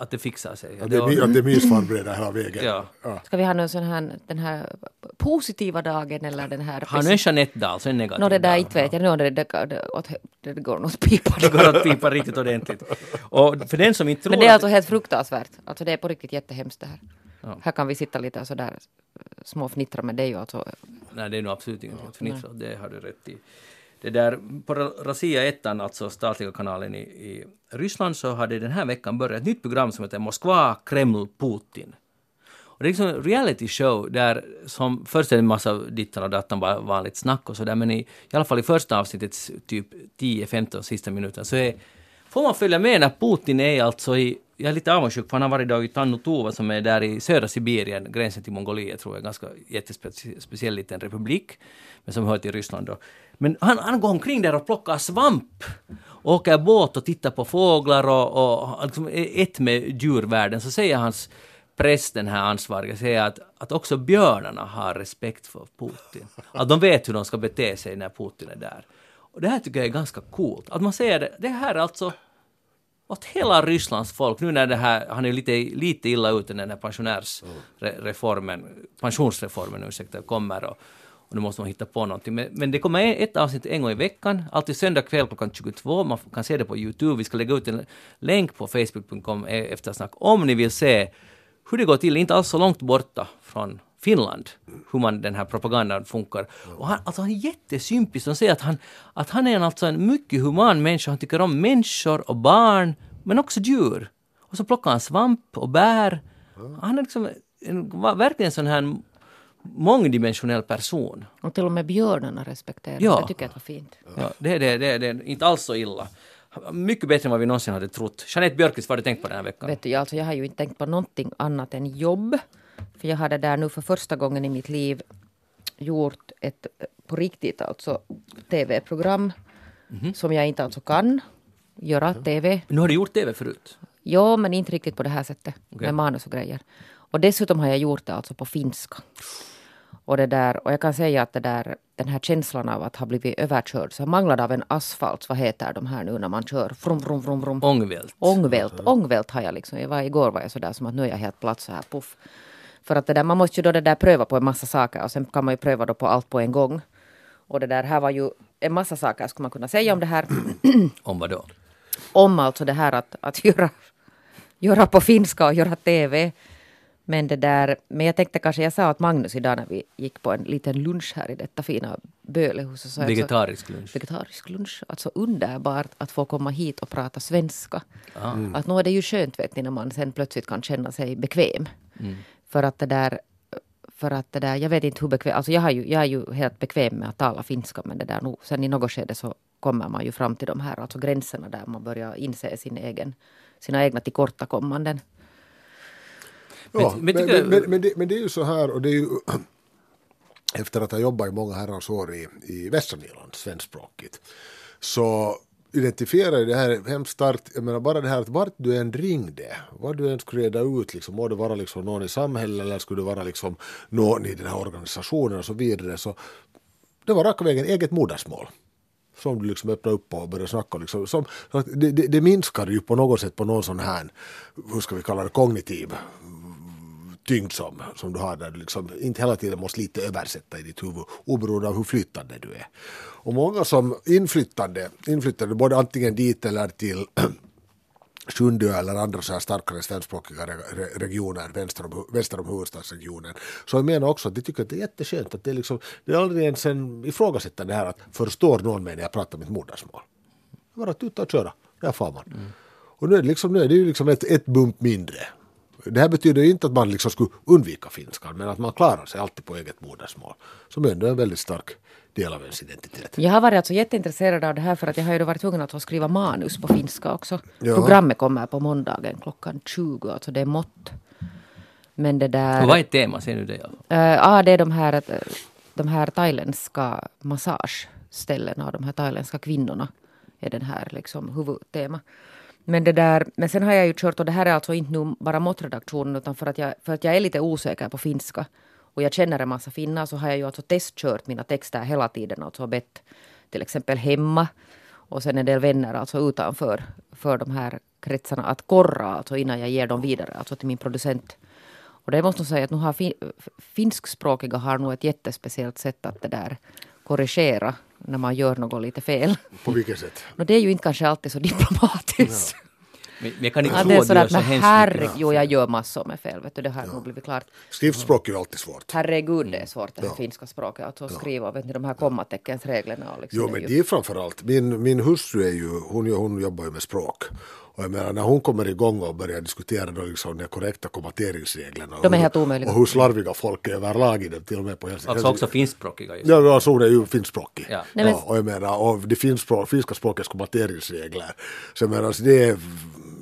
att det fixar sig. Att det, är att det är mysförberedda hela vägen. Ja. Ska vi ha någon sån här, den här positiva dagen eller den här... Har nu en Jeanette-dag, så en negativ Nå det där dag. inte vet jag, nu det, det, det, åt- det går något pipa. Det går att pipa riktigt ordentligt. Och för den som inte tror Men det är alltså helt fruktansvärt. Alltså det är på riktigt jättehemskt det här. Ja. Här kan vi sitta lite sådär små fnittra men det är ju alltså... Nej, det är nog absolut inget att fnittra åt, det har du rätt i. Det där, på Ra- 1, alltså statliga kanalen i, i Ryssland, så hade den här veckan börjat ett nytt program som heter Moskva, Kreml, Putin. Och det är liksom en reality show där som först är det en massa dittan och dattan, bara vanligt snack och sådär, men i, i alla fall i första avsnittets typ 10-15 sista minuten så är, får man följa med när Putin är alltså i, jag är lite avundsjuk för han har varit idag i Tannu som är där i södra Sibirien, gränsen till Mongoliet tror jag, ganska jättespeciell liten republik, men som hör till Ryssland då. Men han, han går omkring där och plockar svamp, åker båt och tittar på fåglar och, och liksom är ett med djurvärlden, så säger hans präst, den här ansvariga, säger att, att också björnarna har respekt för Putin. Att de vet hur de ska bete sig när Putin är där. Och det här tycker jag är ganska coolt. Att man säger det, det här är alltså åt hela Rysslands folk, nu när det här, han är lite, lite illa ute när den här pensionärsreformen, pensionsreformen ursäkta, kommer och, och nu måste man hitta på någonting. Men, men det kommer ett avsnitt en gång i veckan, alltid söndag kväll klockan 22. Man kan se det på Youtube. Vi ska lägga ut en länk på facebook.com eftersnack om ni vill se hur det går till, inte alls så långt borta från Finland, hur man, den här propagandan funkar. Och han, alltså han är jättesympatisk. Han säger att han, att han är en, alltså en mycket human människa. Han tycker om människor och barn, men också djur. Och så plockar han svamp och bär. Han är liksom en, verkligen en sån här mångdimensionell person. Och till och med björnarna respekterar Ja. Jag tycker att det var fint. Ja, det, är det, det, det är inte alls så illa. Mycket bättre än vad vi någonsin hade trott. Jeanette Björkqvist, vad har du tänkt på den här veckan? Vet du, jag, alltså, jag har ju inte tänkt på någonting annat än jobb. För jag hade där nu för första gången i mitt liv gjort ett eh, på riktigt alltså tv-program som jag inte alltså kan göra tv. Nu har du gjort TV förut. Ja, men inte riktigt på det här sättet Okej. med manus och grejer. Och dessutom har jag gjort det alltså på finska. Och, det där, och jag kan säga att det där, den här känslan av att ha blivit överkörd, så manglad av en asfalt, vad heter de här nu när man kör? Vrum, vrum, vrum, vrum. Ångvält. Ångvält, ångvält har jag liksom. Jag var, igår var jag sådär som att nu är jag helt platt så här puff. För att det där, man måste ju då det där pröva på en massa saker och sen kan man ju pröva då på allt på en gång. Och det där här var ju en massa saker skulle man kunna säga om det här. Om vad då? om alltså det här att, att göra, göra på finska och göra TV. Men det där, men jag tänkte kanske, jag sa att Magnus idag när vi gick på en liten lunch här i detta fina Bölehus. Vegetarisk lunch. vegetarisk lunch. Alltså underbart att få komma hit och prata svenska. Ah. Att nu är det ju skönt vet ni när man sen plötsligt kan känna sig bekväm. För att det där för att det där, jag vet inte hur bekväm, alltså jag, har ju, jag är ju helt bekväm med att tala finska men det där nog, sen i något skede så kommer man ju fram till de här alltså gränserna där man börjar inse sin egen, sina egna tillkortakommanden. Ja, Men- men, men men, men, det, men det är ju så här och det är ju efter att ha jobbat i många herrans år i, i västra Nyland, svenskspråkigt, så identifierar jag det här hemskt starkt, jag menar bara det här att vart du än ringde, vad du än skulle reda ut, liksom, må det vara liksom någon i samhället eller skulle det vara liksom någon i den här organisationen och så vidare, så det var raka vägen eget modersmål som du liksom öppnar upp och börjar snacka. Liksom. Som, det, det, det minskar ju på något sätt på någon sån här, hur ska vi kalla det, kognitiv tyngd som, som du har där du liksom inte hela tiden måste lite översätta i ditt huvud oberoende av hur flyttande du är. Och många som inflyttande, inflyttande både antingen dit eller till Sjundeö eller andra så här starkare svenskspråkiga re- re- regioner väster om, väster om huvudstadsregionen. Så jag menar också att de tycker att det är jätteskönt att det är, liksom, det är aldrig ens en ifrågasättande här att förstår någon mig när jag pratar mitt modersmål. Bara tuta och köra, där får man. Och nu är det, liksom, nu är det ju liksom ett, ett bump mindre. Det här betyder inte att man liksom skulle undvika finskan men att man klarar sig alltid på eget modersmål. Som ändå är en väldigt stark del av ens identitet. Jag har varit alltså jätteintresserad av det här för att jag har ju varit tvungen att skriva manus på finska också. Ja. Programmet kommer på måndagen klockan 20, alltså det är mått. Men det där... Och vad är tema? Ser du det? fall? Uh, ja, det är de här, eh, de här thailändska massageställena och de här thailändska kvinnorna är den här liksom huvudtema. Men, det där, men sen har jag ju kört, och det här är alltså inte nu bara måttredaktionen utan för att, jag, för att jag är lite osäker på finska och jag känner en massa finnar så har jag ju alltså testkört mina texter hela tiden. Alltså bett till exempel hemma och sen en del vänner alltså utanför för de här kretsarna att korra alltså innan jag ger dem vidare alltså till min producent. Och det måste jag säga att nu har fi, finskspråkiga har nog ett jättespeciellt sätt att det där korrigera när man gör något lite fel. På vilket sätt? Och det är ju inte kanske alltid så diplomatiskt. Men men jag kan inte Ja, tro det är att du gör så hemskt herregud, mycket. jo jag gör massor med fel, vet du, det har nog blivit klart. Skriftspråk är ju alltid svårt. Herregud, det är svårt det här Ja. finska språket, alltså att skriva, vet ni, de här kommateckensreglerna. Liksom, Jo det är men ju- det är framförallt, min, min hustru är ju, hon, hon jobbar ju med språk. Och jag menar när hon kommer igång och börjar diskutera då liksom de korrekta kommateringsreglerna. och hur-. Och hur slarviga folk är överlag i dem, till och med på Helsing- Alltså också finskspråkiga just. Ja, alltså hon är ju finskspråkig. Ja. Nej, men- Ja, och jag menar, och det finska språkets kommateringsregler. Så jag menar, alltså, det, är,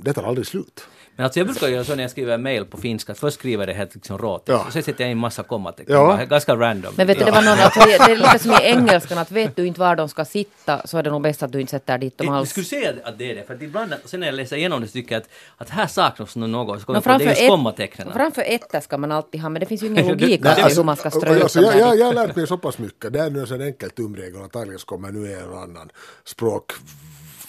det tar aldrig slut. Men alltså jag brukar göra så när jag skriver en mail på finska, att först skriver jag det helt liksom råtext Ja. och sen sätter jag in massa kommatecken. Ja. Ganska random. Men vet du, det var någon, alltså, det är lite som i engelskan, att vet du inte var de ska sitta så är det nog bäst att du inte sätter dit dem Jag alls. skulle säga att det är det, för att ibland sen när jag läser igenom det så tycker jag att, att här saknas nog något. Så kommer No, jag på, det är framför, just ett, kommatecknen. framför ettor ska man alltid ha, men det finns ju ingen logik alltså, i alltså, hur man ska strö alltså, jag, jag, jag har lärt mig så pass mycket. Det är nu en sån enkel tumregel att antagligen kommer nu en och annan språk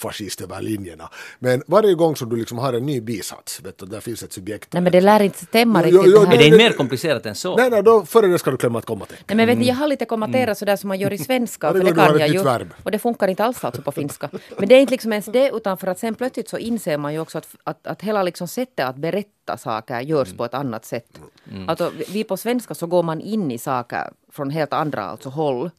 fascist över linjerna. Men varje gång som du liksom har en ny bisats, vet du, där finns ett subjekt. Nej men det lär inte stämma Jo, riktigt jo, det Är här. det inte det- mer komplicerat än så? Nej, nej, då, före det ska du klämma ett kommatecken. Nej men vet ni, jag har lite kommaterat sådär som man gör i svenska, för det kan jag ju. verb. Och det funkar inte alls alltså på finska. Men det är inte liksom ens det, utan för att sen plötsligt så inser man ju också att, att, att hela liksom sättet att berätta saker görs på ett annat sätt. Alltså, vi- på svenska så går man in i saker från helt andra alltså håll.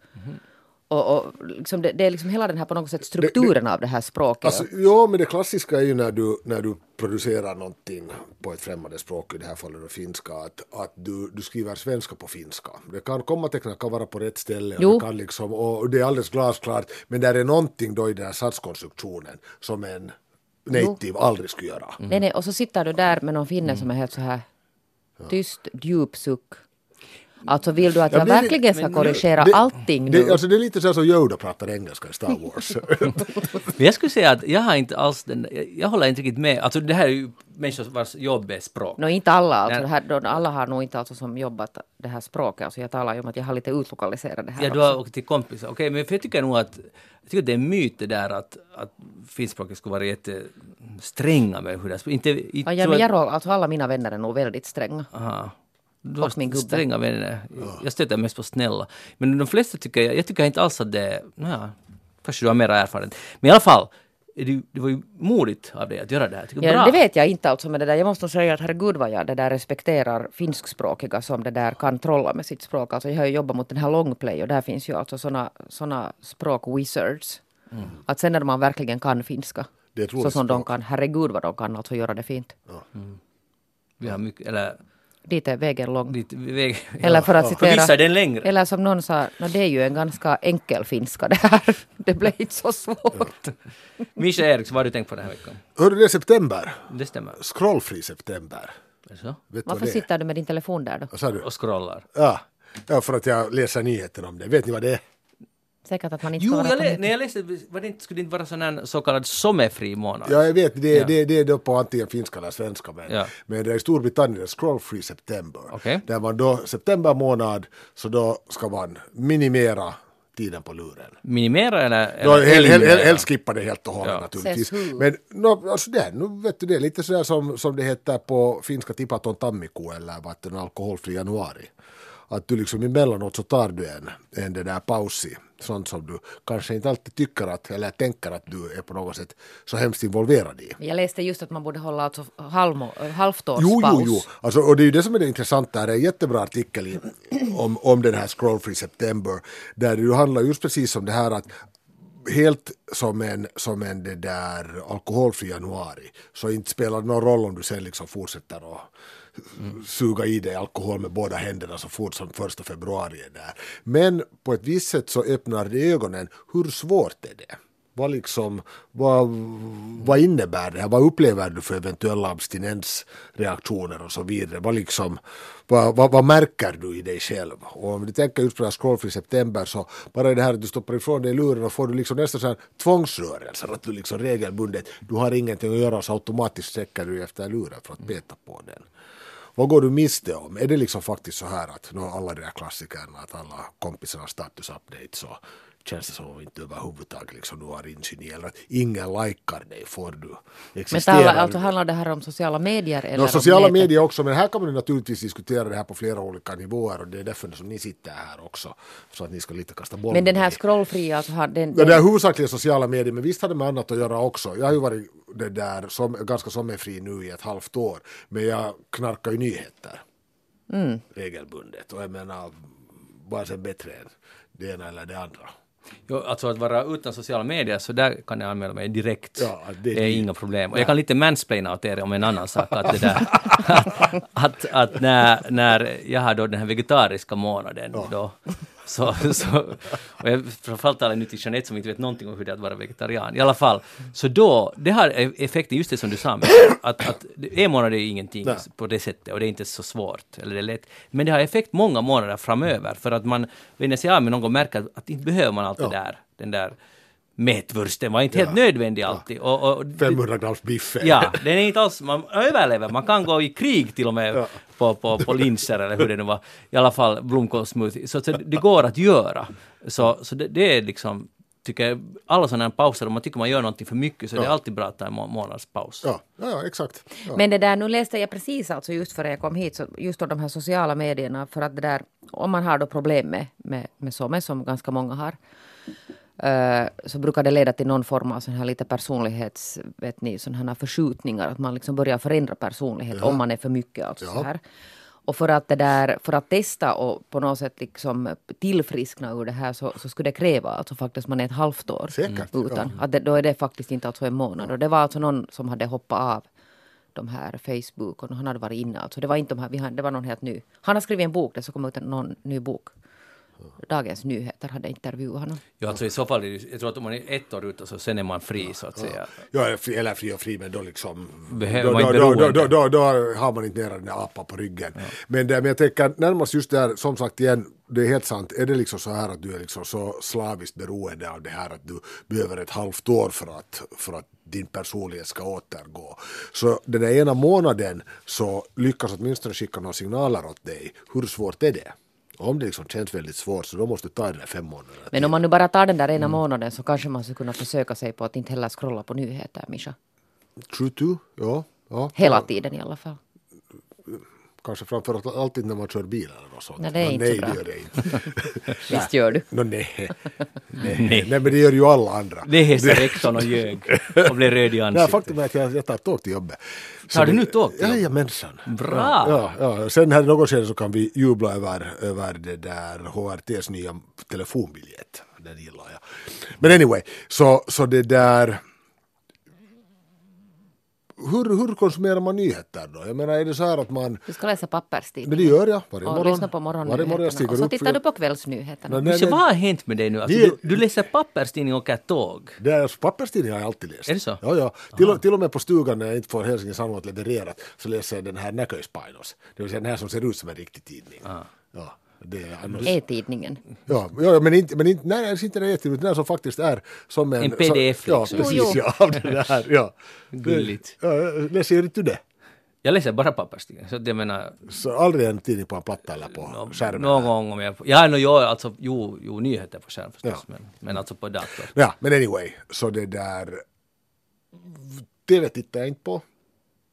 Och, och liksom det, det är liksom hela den här på något sätt strukturen av det här språket. Alltså, ja, men det klassiska är ju när du, när du producerar någonting på ett främmande språk, i det här fallet då finska, att, att du, du skriver svenska på finska. Det kan kommatecknen kan vara på rätt ställe och, Jo. det kan liksom, och det är alldeles glasklart, men där är någonting då i den här satskonstruktionen som en native aldrig skulle göra. Nej, nej, och så sitter du där med någon finne som är helt så här tyst, djup suck. Alltså vill du att Ja, jag men det- verkligen ska men korrigera Det- allting nu? Det, alltså det är lite så här som Yoda pratar engelska i Star Wars. Men jag skulle säga att jag har inte alls den, jag, jag håller inte riktigt med. Alltså det här är ju människor vars jobb är språk. Nå inte alla, alltså, här, alla har nog inte alltså som jobbat det här språket. Alltså jag talar ju om att jag har lite utlokaliserat det här Ja, du har åkt till kompisar. Okej, men för jag tycker nog att, jag tycker att det är en myt det där att, att finskspråket skulle vara jättestränga med hur det är. Inte, inte Ja, men att- jag, rå- alltså alla mina vänner är nog väldigt stränga. Aha. Du Och min gubbe. stränga vänner. Jag stöter mest på snälla. Men de flesta tycker jag, jag tycker inte alls att det, ja, kanske du har mera erfarenhet. Men i alla fall, det, det var ju modigt av dig att göra det här. Tycker Ja, bra. det vet jag inte alltså med det där. Jag måste säga att herregud vad jag det där respekterar finskspråkiga som det där kan trolla med sitt språk. Alltså jag har ju jobbat mot den här longplay och där finns ju alltså såna, såna språk-wizards. Att sen när man verkligen kan finska. Det så som de språk. kan, herregud vad de kan alltså göra det fint. Vi har mycket, eller Dit är vägen lång. lite väg. Eller för att För citera... vissa är den längre. Eller som någon sa, "Nå, det är ju en ganska enkel finska det här. Det blev inte så svårt. Mischa Eriksson, vad har du tänkt på den här veckan? Hörde det är september? Det stämmer. Scrollfri september. Så? Vet Varför sitter du med din telefon där då? Och scrollar. Ja. ja, för att jag läser nyheter om det. Vet ni vad det är? Säkert att man inte ska Jo, vara jag lä- när jag läste, var det inte, skulle det inte vara sån här så kallad sommerfri månad? Ja, jag vet, det, Ja. det, det är då på antingen finska eller svenska. Men, Ja. men det är i Storbritannien, Scroll Free September. Okej. Där man då, september månad, så då ska man minimera tiden på luren. Minimera eller? Eller hel, hel, hel, eliminera? helst skippa det helt och hållet Ja. naturligtvis. Men no, alltså det, nu vet du det, är lite sådär som, som det heter på finska tipaton tammikuun eller vad en alkoholfri januari. Att du liksom emellanåt så tar du en, en det där paus i sånt som du kanske inte alltid tycker att, eller tänker att du är på något sätt så hemskt involverad i. Jag läste just att man borde hålla alltså halvmo, halvtårspaus. Jo, jo, jo. Alltså, och det är ju det som är det intressanta. Det är en jättebra artikel i, om, om den här Scroll Free September. Där det ju handlar just precis om det här att helt som en, som en det där alkoholfri januari så inte spelar det någon roll om du sen liksom fortsätter att suga i dig alkohol med båda händerna så fort som första februari är där. Men på ett visst sätt så öppnar det ögonen. Hur svårt är det? Vad, liksom, vad, vad innebär det här? Vad upplever du för eventuella abstinensreaktioner och så vidare? Vad, liksom, vad, vad, vad märker du i dig själv? Och om du tänker just på det här september så bara det här att du stoppar ifrån dig luren och får du liksom nästan så här tvångsrörelser att du liksom regelbundet, du har ingenting att göra så automatiskt sträcker du efter luren för att peta på den. Vad går du miste om? Är det liksom faktiskt så här att nu alla de där klassikerna, att alla kompisarnas status-updates och känns det som om inte överhuvudtaget liksom du har insyn i eller ingen likar dig får du Men existera. talar, alltså handlar det här om sociala medier eller No, om sociala nätet? medier också, men här kan man naturligtvis diskutera det här på flera olika nivåer och det är därför som ni sitter här också. Så att ni ska lite kasta boll Men den här scrollfria, alltså, har- den, Ja, den, det är huvudsakligen sociala medier, men visst har det med annat att göra också. Jag har ju varit det där som, ganska sommarfri nu i ett halvt år, men jag knarkar ju nyheter Mm. regelbundet. Och jag menar, vad är bättre än det ena eller det andra? Jo, alltså att vara utan sociala medier, så där kan jag anmäla mig direkt. Ja, det är det är inga problem. Och jag kan lite mansplaina åt er om en annan sak. Att, det där, att, att när, när jag har då den här vegetariska månaden då, så, så och jag framförallt talar nu till Jeanette som inte vet någonting om hur det är att vara vegetarian. I alla fall, så då, det har e- effekten, just det som du sa, Mikael, att, att en månad är ingenting Nej. på det sättet och det är inte så svårt, eller det är lätt. Men det har effekt många månader framöver för att man vänjer sig av med någon gång märker att inte behöver man alltid Ja. där, den där mätvursten var inte helt Ja. nödvändig alltid. Och, och, 500 grams biff. Ja, den är inte alls, man överlever, man kan gå i krig till och med Ja. på, på, på linser eller hur det nu var. I alla fall blomkålssmoothie. Så, så det går att göra. Så, så det, det är liksom tycker alla sådana här pauser, om man tycker man gör någonting för mycket så är det alltid bra att ta en må- månads paus. Ja, ja, ja exakt. Ja. Men det där, nu läste jag precis alltså just före jag kom hit, så just om de här sociala medierna, för att det där, om man har då problem med, med, med som ganska många har, så brukar det leda till någon form av sån här lite personlighets, vet ni, sån här förskjutningar, att man liksom börjar förändra personlighet om man är för mycket. Alltså Ja. så här. Och för att, det där, för att testa och på något sätt liksom tillfriskna ur det här så, så skulle det kräva alltså faktiskt man är ett halvt år Säkert, utan. Att det, då är det faktiskt inte alltså en månad. Och det var alltså någon som hade hoppat av de här Facebook och han hade varit inne. Alltså det var inte de här, vi det var någon helt ny. Han har skrivit en bok, det så kom ut en, någon ny bok. Dagens Nyheter hade intervjuat honom. Ja, alltså i så fall, jag tror att om man är ett år ute så sen är man fri så att säga. Ja, eller fri- eller fri och fri, men då liksom... Behöver då, man då, då, då, då, då, då har man inte mera den där apan på ryggen. Men, det, men jag tänker närmast just där, som sagt igen, det är helt sant. Är det liksom så här att du är liksom så slaviskt beroende av det här att du behöver ett halvt år för att, för att din personlighet ska återgå. Så den där ena månaden så lyckas åtminstone skicka några signaler åt dig. Hur svårt är det? Om det liksom känns väldigt svårt så då måste du ta den där fem månaderna. Men om man nu bara tar den där ena månaden så kanske man skulle kunna försöka sig på att inte heller scrolla på nyheter, Mischa. True to, ja. ja Hela tiden i alla fall. Kanske framförallt alltid när man kör bil eller något sånt. Nej, det är inte nej, så bra. det gör det inte. Visst gör du? Nå, nej. nej. nej. men det gör ju alla andra. Det hälsade rektorn och ljög och blev röd i Nej, ansiktet. faktum är att jag, jag tar tåg till jobbet. Tar du det- nu tåg till jobbet? Jajamensan. Bra! Ja, ja. Sen här i något skede så kan vi jubla över, över det där HRTs nya telefonbiljett. Den gillar jag. Men anyway, så, så det där... Hur, hur konsumerar man nyheter då? Jag menar, är det så här att man... Du ska läsa Men papperstidningen. det gör jag varje och morgon. lyssna på Varje morgon jag morgonnyheterna. Och så upp. tittar du på kvällsnyheterna. Nej, nej, nej. vad har hänt med dig nu? Alltså, Det- du, du läser papperstidning och åker tåg. Det är, papperstidning har jag alltid läst. Är det så? Ja, ja. Till, och- till och med på stugan när jag inte får Helsingin Sanomat levererat så läser jag den här Näköispainos. Det vill säga den här som ser ut som en riktig tidning. Ja, det är annars, E-tidningen. ja, ja, men inte, men inte, nej, det är inte den jättetidning, den här som faktiskt är som en... En PDF så, Ja, liksom. precis, Jo, jo. ja, av det där, ja. Gulligt. Ja, läser inte du det? Jag läser bara papperstidningar. Så jag menar, Så aldrig en tidning på en platta eller på skärmen? någon gång om jag... Ja, no, jo, alltså, jo, jo, nyheter på skärm förstås, Ja. men, men alltså på dator. Ja, men anyway, så det där... TV tittar jag inte på.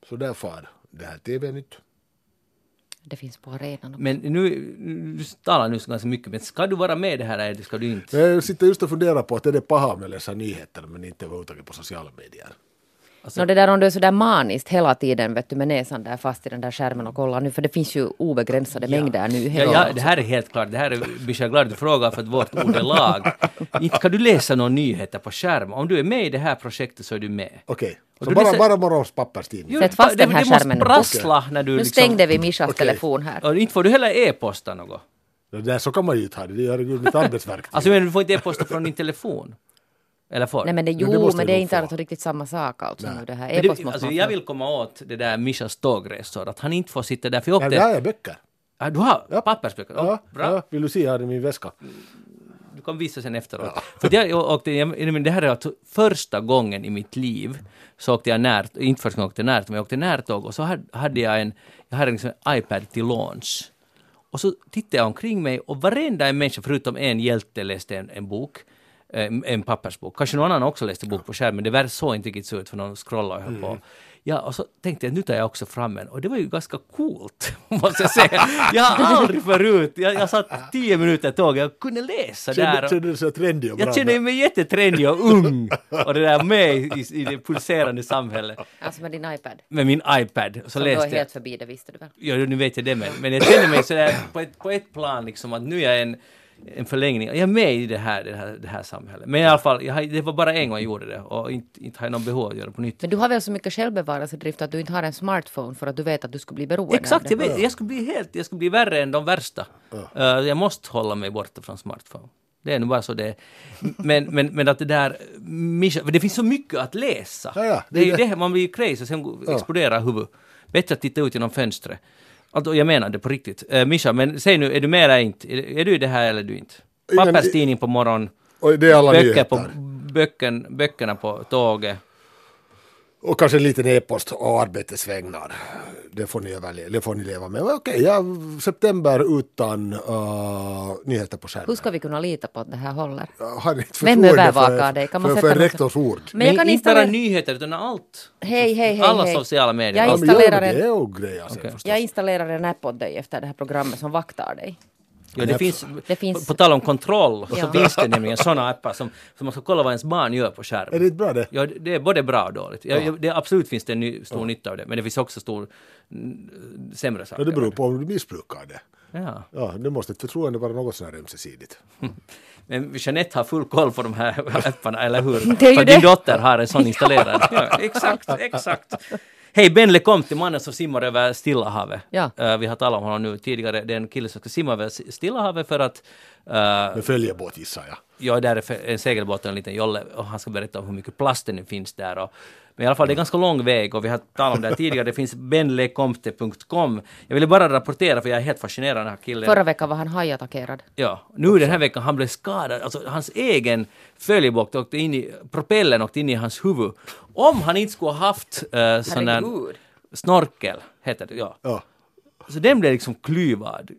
Så där far det här TV-nytt. Det finns på arenan. Men nu, du talar nu så ganska mycket, men ska du vara med i det här eller ska du inte? Jag sitter just och funderar på att är det paha om jag läser nyheter men inte överhuvudtaget på sociala medier. Alltså, Nå, det där om du är sådär maniskt hela tiden vet du, med näsan där fast i den där skärmen och kollar nu, för det finns ju obegränsade mängder Ja, nyheter. ja, det här är helt klart. Det här är, Bisha, jag glad att du frågar för att vårt ord är lag. Inte kan du läsa några nyheter på skärm. Om du är med i det här projektet så är du med. Okej, Och så bara, läser- bara morgons papperstidning. Sätt fast det- den här det skärmen nu. prassla när du Nu liksom... stängde vi Mishas Okej. telefon här. Och inte får du heller e-posta något. Det där, så kan man ju inte ha det, det är herregud mitt arbetsverktyg. Alltså men du får inte e-posta från din telefon. Eller får? Nej men det, det jo, måste men det är inte få. alltså riktigt samma sak alltså Nej. nu det här. E-post det, måste alltså, jag vill komma åt det där Mishas tågresor, att han inte får sitta där. För jag Ja, åkte... där har jag böcker. Ah, du har Ja. pappersböcker? Ja, Oh, bra. ja, vill du se, jag har det i min väska. Du kan visa sen efteråt. För att jag, åkte, jag, det här är alltså första gången i mitt liv så åkte jag närt, inte första gången jag åkte närt, men jag åkte närtåg och så hade, hade jag en, jag hade liksom en iPad till låns. Och så tittade jag omkring mig och varenda en människa, förutom en hjälte, läste en, en bok. En, en pappersbok. Kanske någon annan också läste bok på skärmen. Det var så inte så ut för någon scrollade och höll Mm. på. Ja, och så tänkte jag nu tar jag också fram en och det var ju ganska coolt, måste jag säga. Jag har aldrig förut, jag, jag satt tio minuter i tåget, jag kunde läsa där. Kände, och- kände du dig så trendig och bra? jag känner mig jättetrendig och ung och det där med i, i det pulserande samhället Alltså med din iPad. med min iPad. Så Som du är läste jag, helt förbi, det visste du väl? ja nu vet jag det men, men jag känner mig sådär på ett, på ett plan liksom att nu är jag en, en förlängning, jag är med i det här, det här, det här samhället. Men i alla fall, jag, det var bara en gång jag gjorde det och inte, inte har jag någon behov att göra det på nytt. Men du har väl så mycket självbevarelsedrift att du inte har en smartphone för att du vet att du skulle bli beroende Exakt, av jag, det. vet, jag skulle bli helt, jag skulle bli värre än de värsta. Uh, jag måste hålla mig borta från smartphone. Det är nog bara så det är. Men, men, men att det där, det finns så mycket att läsa. Ja, ja, det är ju det- det, man blir ju crazy och sen Ja. exploderar huvudet. Bättre att titta ut genom fönstret. Alltså, jag menar det på riktigt. Uh, Mischa, men säg nu, är du med eller inte? Är, är du i det här eller är du inte? Papperstidning på morgonen, Och det är alla böcker nyheter. på, böcken, böckerna på tåget. Och kanske en liten e-post och arbetets vägnar. Det får ni, överle- det får ni leva med. Okej, ja, september utan uh, nyheter på skärmen. Hur ska vi kunna lita på att det här håller? Har ni ett Vem övervakar dig? Kan man för, sätta för en något- rektors ord? Men jag kan inte bara installera... nyheter utan allt. Hej, hej, hej. Alla hej. sociala medier. Jag Ja, men installerar en- Okej. förstås. Jag installerar en app åt dig efter det här programmet som vaktar dig. Ja, det, finns, Det finns- På, på tal om kontroll så Ja. finns det nämligen sådana appar som, som man ska kolla vad ens barn gör på Är skärmen. det inte bra det? Ja, det det är både bra och dåligt. Ja. ja, Det, absolut finns det en ny, stor nytta av det, men det finns också stor sämre saker. Ja, det beror på om du missbrukar det. Ja. Ja, det måste ett förtroende vara något sånär ömsesidigt. Men Jeanette har full koll på de här apparna, eller hur? Det är ju För det. din dotter har en sån installerad. Ja, exakt, exakt. Hej, Ben LeCompte, mannen som simmar över Stilla havet. Ja. Eh, vi har talat om honom nu tidigare. Det är en kille som ska simma över Stilla havet för att uh, Med följebåt gissar jag. Ja, där är en segelbåt och en liten jolle och han ska berätta om hur mycket plast det finns där. Och, men i alla fall, det är ganska lång väg och vi har talat om det här tidigare. Det finns benlekomte.com. Jag ville bara rapportera för jag är helt fascinerad av den här killen. Förra veckan var han hajattackerad. Ja, nu den här veckan han blev skadad. Alltså hans egen följebåt åkte in i, propellen åkte in i hans huvud. Om han inte skulle ha haft uh, sån Herregud. snorkel, heter det, ja. Ja. Så den blev liksom klyvad.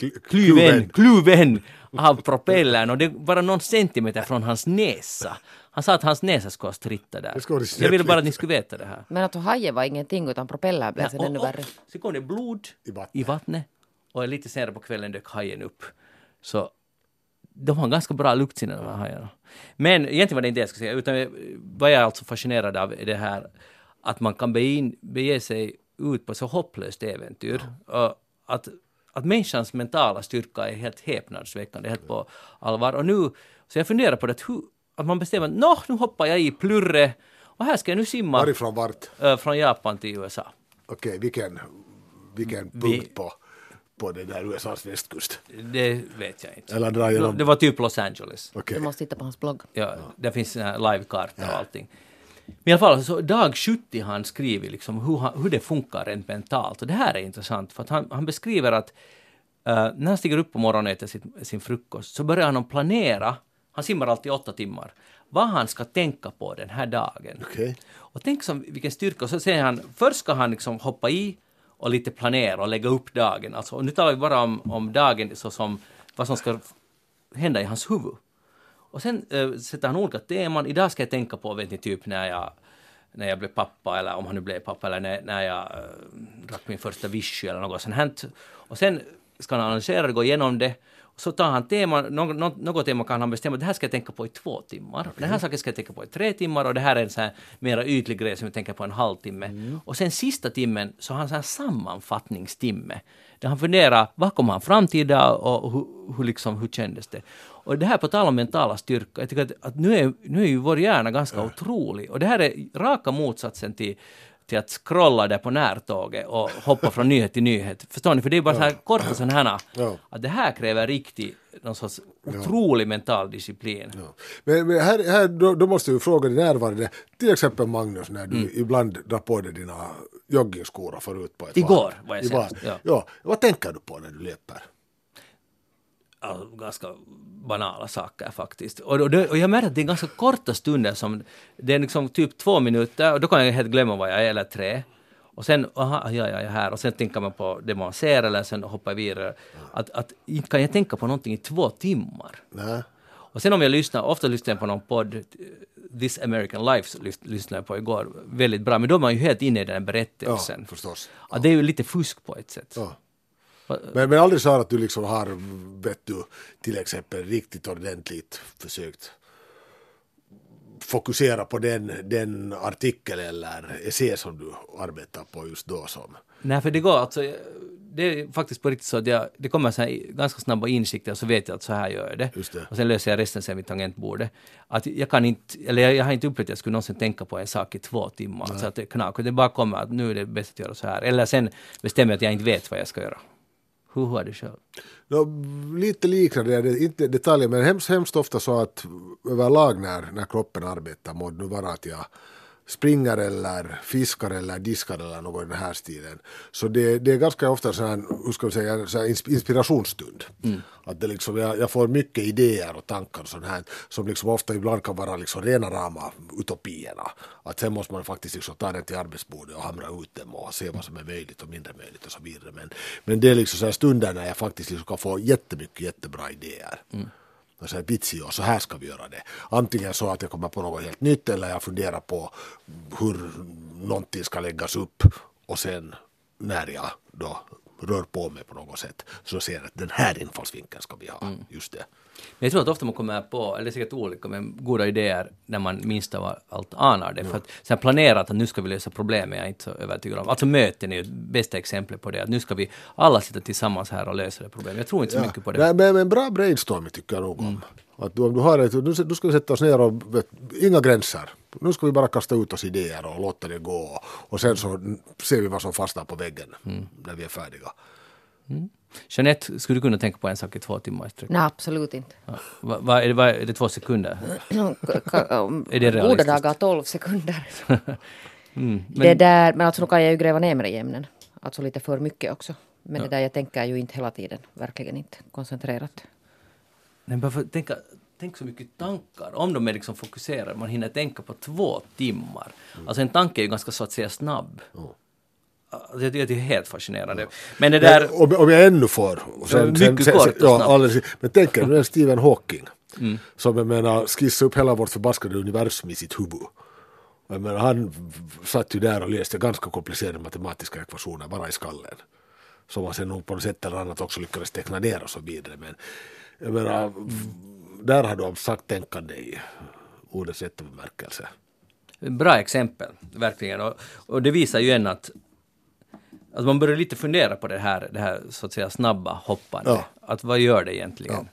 Kl- Kluven, kluven av propellern och det var bara någon centimeter från hans näsa. Han sa att hans näsa skulle ha strittat där. Jag ville bara att ni skulle veta det här. Men att hajen var ingenting utan propellern blev sen och, ännu värre. så kom det blod I vattnet. i vattnet och lite senare på kvällen dök hajen upp. Så de har ganska bra luktsinne de här hajarna. Men egentligen var det inte det jag skulle säga, utan vad jag är alltså fascinerad av är det här att man kan bege, sig ut på så hopplöst äventyr. Och att, att människans mentala styrka är helt häpnadsväckande, helt på allvar. Och nu, så jag funderar på det, hur, att man bestämmer att nå, nu hoppar jag i plurre och här ska jag nu simma Varifrån vart? från Japan till USA. Okej, vilken, vilken punkt på, på det där USAs västkust? Det vet jag inte. Eller dra igenom... Det var typ Los Angeles. Okej. Du måste titta på hans blogg. Ja, där finns en livekarta och allting. Men i alla fall, så dag 70 har han skrivit liksom hur, han, hur det funkar rent mentalt. Och det här är intressant, för att han, han beskriver att eh, när han stiger upp på morgonen och äter sitt, sin frukost, så börjar han planera, han simmar alltid åtta timmar, vad han ska tänka på den här dagen. Okej. Och tänk som, vilken styrka. Och så säger han, först ska han liksom hoppa i och lite planera och lägga upp dagen. Alltså, nu talar vi bara om, om dagen så som vad som ska hända i hans huvud. Och sen äh, sätter han olika teman. Idag ska jag tänka på, vet ni, typ när jag när jag blev pappa eller om han nu blev pappa eller när, när jag äh, drack min första vichy eller något sånt. Och sen ska han analysera det, gå igenom det. Så tar han tema, något, något, tema kan han bestämma, det här ska jag tänka på i två timmar. Den här saken ska jag tänka på i tre timmar och det här är en så här mera ytlig grej som jag tänker på en halvtimme. Och sen sista timmen så har han så här sammanfattningstimme. Där han funderar, vad kom han fram till idag och hur, hur, liksom, hur kändes det? Och det här på tal om mentala styrka, jag tycker att, att nu, är, nu är ju vår hjärna ganska otrolig. Och det här är raka motsatsen till till att scrolla där på närtåget och hoppa från nyhet till nyhet. Förstår ni? För det är bara så här korta sådana här, Ja. att det här kräver riktig, någon sorts otrolig mental disciplin. Ja. Men, men här, här då, då måste ju fråga dig närvarande, till exempel Magnus, när Mm. du ibland drar på dig dina joggingskor och får ut på ett Igår var jag senast, ja. ja. Vad tänker du på när du löper? Ja, ganska banala saker faktiskt. Och, och, det, och jag märker att det är ganska korta stunder som, det är liksom typ två minuter och då kan jag helt glömma vad jag är, eller tre. Och sen, aha, ja, ja, jag är här. Och sen tänker man på det man ser eller sen hoppar vidare. Att, att inte kan jag tänka på någonting i två timmar. Nej. Och sen om jag lyssnar, ofta lyssnar jag på någon podd, This American Life lys- lyssnade jag på igår, väldigt bra, men då är man ju helt inne i den här Ja, berättelsen. förstås. Ja, det är ju lite fusk på ett sätt. Ja. Men, men aldrig så här att du liksom har, vet du, till exempel riktigt ordentligt försökt fokusera på den, den artikel eller essä som du arbetar på just då som. Nej, för det går alltså, det är faktiskt på riktigt så att jag, det kommer så här ganska snabba insikter och så vet jag att så här gör jag det. Det. Och sen löser jag resten sen vid tangentbordet. Att jag kan inte, eller jag, jag har inte upplevt att jag skulle någonsin tänka på en sak i två timmar. Så att det knakar, det bara kommer att nu är det bäst att göra så här. Eller sen bestämmer jag att jag inte vet vad jag ska göra. Hur har du själv? No, lite liknande, det inte detaljer, men hemskt, hemskt ofta så att överlag när, när kroppen arbetar må det nu vara att jag springer eller fiskar eller diskar eller något i den här stilen. Så det, det är ganska ofta så här, hur ska vi säga, så inspirationsstund. Att det liksom, jag, jag får mycket idéer och tankar och sånt här, som liksom ofta ibland kan vara liksom rena rama utopierna. Att sen måste man faktiskt liksom ta den till arbetsbordet och hamra ut dem och se vad som är möjligt och mindre möjligt och så vidare. Men, men det är liksom så här stunder när jag faktiskt liksom kan få jättemycket jättebra idéer. Och säger vitsi, och så här ska vi göra det. Antingen så att jag kommer på något helt nytt eller jag funderar på hur någonting ska läggas upp och sen när jag då rör på mig på något sätt så ser jag att den här infallsvinkeln ska vi ha. Just det. Men jag tror att ofta man kommer på, eller det är säkert olika, men goda idéer när man minst av allt anar det. För att sen planerat att nu ska vi lösa problemet är jag inte så övertygad om. Alltså möten är ju bästa exemplet på det, att nu ska vi alla sitta tillsammans här och lösa det problemet. Jag tror inte så mycket på det. Men, men, men bra brainstorming tycker jag nog om. Att du, om du har ett, nu, nu ska vi sätta oss ner och vet, inga gränser. Nu ska vi bara kasta ut oss idéer och låta det gå. Och sen så ser vi vad som fastnar på väggen när vi är färdiga. Jeanette, skulle du kunna tänka på en sak i två timmar? Nej, absolut inte. Ja. Va, va, är, det, va, är det två sekunder? Är det Goda realistiskt? dagar 12 sekunder. Mm, det men, där, men alltså nu kan jag ju gräva ner mig i ämnen. Alltså lite för mycket också. Men det där jag tänker ju inte hela tiden. Verkligen inte koncentrerat. nej, bara för, tänka, tänk så mycket tankar, om de är liksom fokuserade, man hinner tänka på två timmar. Alltså en tanke är ju ganska så att säga snabb. Alltså, jag tycker det är helt fascinerande. Men det där... Men om, om jag ännu får. Ja, mycket kort och ja, snabbt. alldeles, men tänk er nu är Stephen Hawking. Som jag menar skissade upp hela vårt förbaskade universum i sitt huvud. Jag menar, han satt ju där och läste ganska komplicerade matematiska ekvationer bara i skallen. Som han sen nog på något sätt eller annat också lyckades teckna ner och så vidare. Men jag menar, där har du abstrakt tänkande i ordets rätta bemärkelse. Bra exempel, verkligen. Och, och det visar ju en att, att man börjar lite fundera på det här, det här så att säga snabba hoppande. Ja. Att vad gör det egentligen?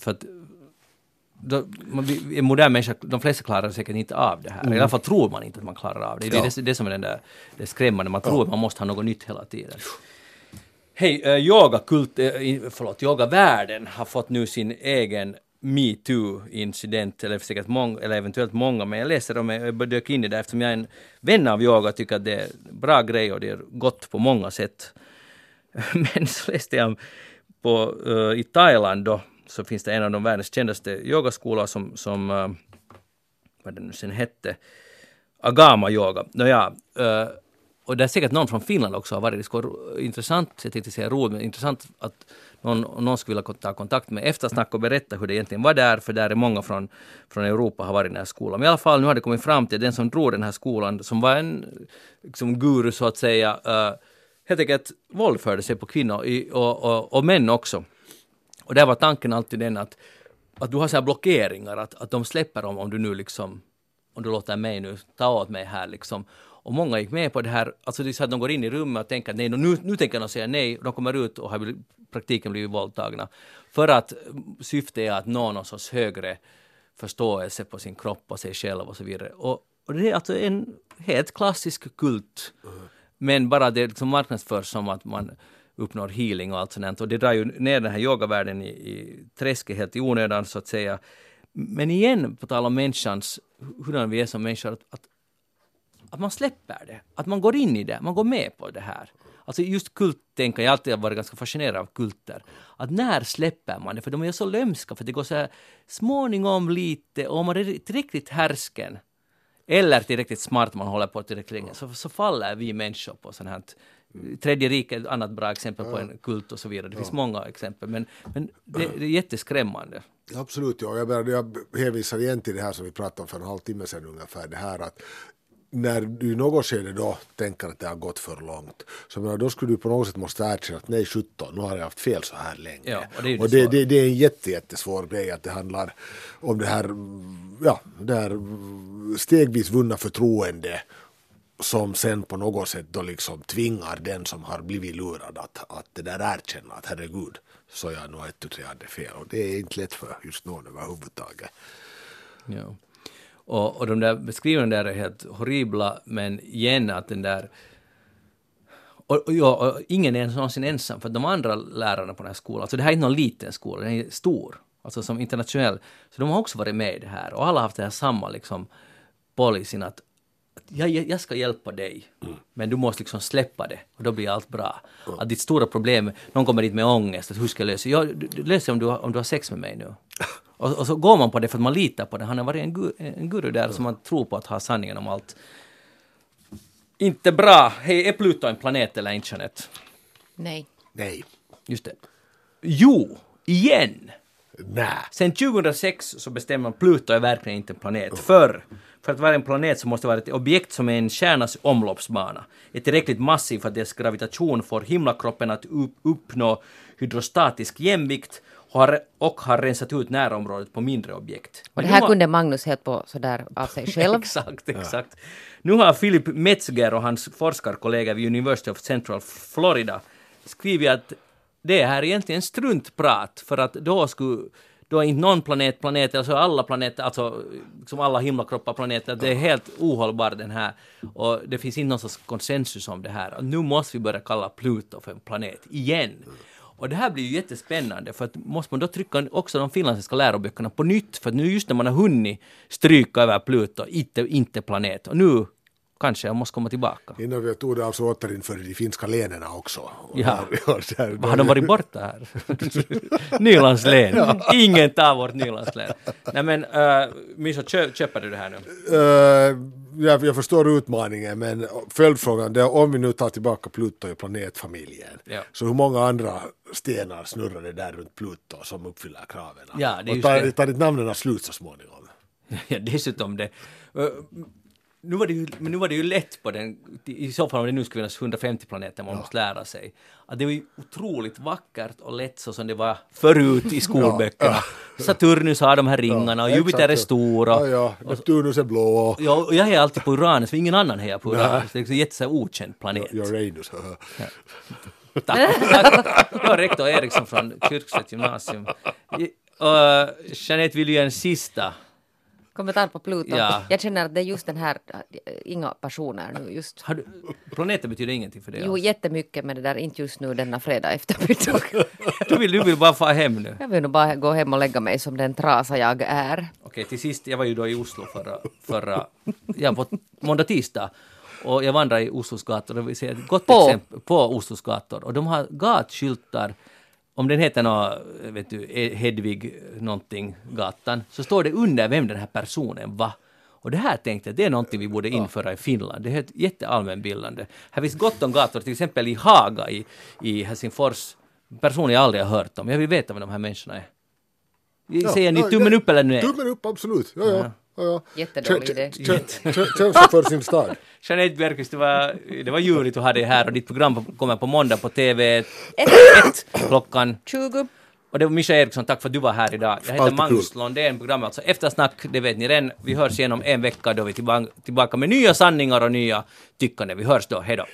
För att då, man, en modern människa, de flesta klarar säkert inte av det här. I alla fall tror man inte att man klarar av det. Det är Ja. det, det som är den där, det skrämmande. Man tror att man måste ha något nytt hela tiden. Hej, uh, yogakult, uh, förlåt, yogavärlden har fått nu sin egen metoo-incident, eller säkert många, eller eventuellt många, men jag läser om och dök in i det eftersom jag är en vän av yoga och tycker att det är en bra grej och det är gott på många sätt. Men så läste jag på, uh, i Thailand då, så finns det en av de världens kändaste yogaskolor som, som uh, vad det nu sen hette, Agama yoga. Nåja, uh, och det är säkert någon från Finland också har varit. Det skulle vara intressant, jag tänkte säga roligt, men intressant att någon, någon skulle vilja ta kontakt med eftersnack och berätta hur det egentligen var där, för där är många från, från Europa har varit i den här skolan. Men i alla fall, nu har det kommit fram till den som drog den här skolan, som var en liksom, guru så att säga, uh, helt enkelt våldförde sig på kvinnor i, och, och, och män också. Och där var tanken alltid den att, att du har så här blockeringar, att, att de släpper dem om du nu liksom, om du låter mig nu ta åt mig här liksom. Och många gick med på det här, alltså det är så att de går in i rummet och tänker att nej, nu, nu tänker de säga nej, de kommer ut och har i praktiken blivit våldtagna. För att syftet är att nå någon sorts högre förståelse på sin kropp och sig själv och så vidare. Och, och det är alltså en helt klassisk kult. Men bara det liksom marknadsförs som att man uppnår healing och allt sånt. Och det drar ju ner den här yogavärlden i, i träsket helt i onödan så att säga. Men igen, på tal om människans, hurdan vi är som människor, att, att, att man släpper det. Att man går in i det, man går med på det här. Alltså just kulttänka, jag har alltid varit ganska fascinerad av kulter. Att när släpper man det? För de är så lömska, för det går så här småningom lite, och om man är tillräckligt härsken eller tillräckligt smart man håller på tillräckligt länge, så, så faller vi människor på sånt här. Tredje riket är ett annat bra exempel på en kult och så vidare. Det finns många exempel, men, men det, det är jätteskrämmande. Absolut, ja. Jag, menar, jag hänvisar igen till det här som vi pratade om för en halvtimme sedan ungefär. Det här att när du i något skede då tänker att det har gått för långt, så menar, då skulle du på något sätt måste erkänna att nej 17, nu har jag haft fel så här länge. Ja, och det är och det, det, det är en jätte, jättesvår grej att det handlar om det här, ja, det här stegvis vunna förtroende som sen på något sätt då liksom tvingar den som har blivit lurad att, att det där erkänna att herregud, så jag nog ett, tre hade fel. Och det är inte lätt för just någon överhuvudtaget. Ja. Och, och de där beskrivningarna där är helt horribla, men igen att den där... Och, och, ja, och ingen är någonsin ensam, för de andra lärarna på den här skolan, alltså det här är inte någon liten skola, den är stor, alltså som internationell, så de har också varit med i det här, och alla har haft den här samma liksom policyn att, jag, jag ska hjälpa dig, men du måste liksom släppa det och då blir allt bra. Att ditt stora problem, någon kommer dit med ångest, att hur ska jag lösa ja, du, du löser om du, har- om du har sex med mig nu. Och, och så går man på det för att man litar på det. Han har varit en, gu, en guru där som man tror på att ha sanningen om allt. Inte bra. Hej, är Pluto en planet eller inte, Jeanette? Nej. Nej. Just det. Jo, igen! Nä. Sen 2006 så bestämmer man Pluto är verkligen inte en planet. För, för att vara en planet så måste det vara ett objekt som är en kärnas omloppsbana. Är tillräckligt massiv för att dess gravitation får himlakroppen att upp, uppnå hydrostatisk jämvikt och har, och har rensat ut närområdet på mindre objekt. Och det här har- kunde Magnus helt på sådär av sig själv. Exakt, exakt. Nu har Philip Metzger och hans forskarkollega vid University of Central Florida skrivit att det här är egentligen struntprat för att då skulle då är inte någon planet planet, alltså alla planeter, alltså som alla himlakroppar planeter, det är helt ohållbar den här. Och det finns inte någon sorts konsensus om det här. Och nu måste vi börja kalla Pluto för en planet, igen. Och det här blir ju jättespännande för att måste man då trycka också de finländska läroböckerna på nytt för att nu just när man har hunnit stryka över Pluto, inte, inte planet. Och nu kanske jag måste komma tillbaka. Innan vi tog det alltså återinförde de finska länen också. Ja. där- där- Har de varit borta här? Nylands län. Ingen tar vårt Nylands län. Nej men, uh, Mischa, kö, köper du det här nu? Eh, jag, jag förstår utmaningen men följdfrågan är om vi nu tar tillbaka Pluto i planetfamiljen. Ja. Så hur många andra stenar snurrar det där runt Pluto som uppfyller kraven? Ja, det är och tar, det. tar ditt namnen slut så småningom? Ja, dessutom det. Uh, nu var det, ju, men nu var det ju lätt på den, i så fall om det nu skulle finnas 150 planeter man måste lära sig. Att det var ju otroligt vackert och lätt så som det var förut i skolböckerna. Saturnus har de här ringarna och Ja, Jupiter är stor och, Ja, ja, Neptunus är blå och Ja, och jag är alltid på Uranus, för ingen annan hejar på Uranus. Det är liksom jätte okänd planet. Uranus. Tack, tack. Jag är rektor Eriksson från Kyrkslätt gymnasium. Och Jeanette vill ju en sista. Kommentar på Pluto. Ja. Jag känner att det är just den här, inga personer nu just. Har du, planeter betyder ingenting för dig Jo, alls. jättemycket men det där inte just nu denna fredag eftermiddag. Du vill, du vill bara få hem nu. Jag vill nog bara gå hem och lägga mig som den trasa jag är. Okej, till sist, jag var ju då i Oslo förra, förra ja, på måndag, tisdag. Och jag vandrade i Oslos gator, det vill säga ett gott På? exempel på Oslos gator. Och de har gatskyltar, om den heter nå, vet du, Hedvig någonting, gatan, så står det under vem den här personen var. Och det här tänkte jag, det är någonting vi borde införa i Finland. Det är jätteallmänbildande. Här finns gott om gator, till exempel i Haga i, i Helsingfors. Personer jag aldrig har hört om. Jag vill veta vem de här människorna är. Säger ni tummen upp eller nej? Tummen upp, absolut. Ja, ja. Ja. Jättedålig idé. kä- kä- Känsla för sin stad. Jeanette Björkqvist, det var, det var ljuvligt att ha dig här och ditt program kommer på måndag på TV 1 klockan 20. och det var Mischa Eriksson, tack för att du var här idag. Jag heter Alltid Magnus kul. Londén, programmet alltså Eftersnack, det vet ni redan. Vi hörs igen om en vecka då vi är tillbaka, tillbaka med nya sanningar och nya tyckanden. Vi hörs då, hej då.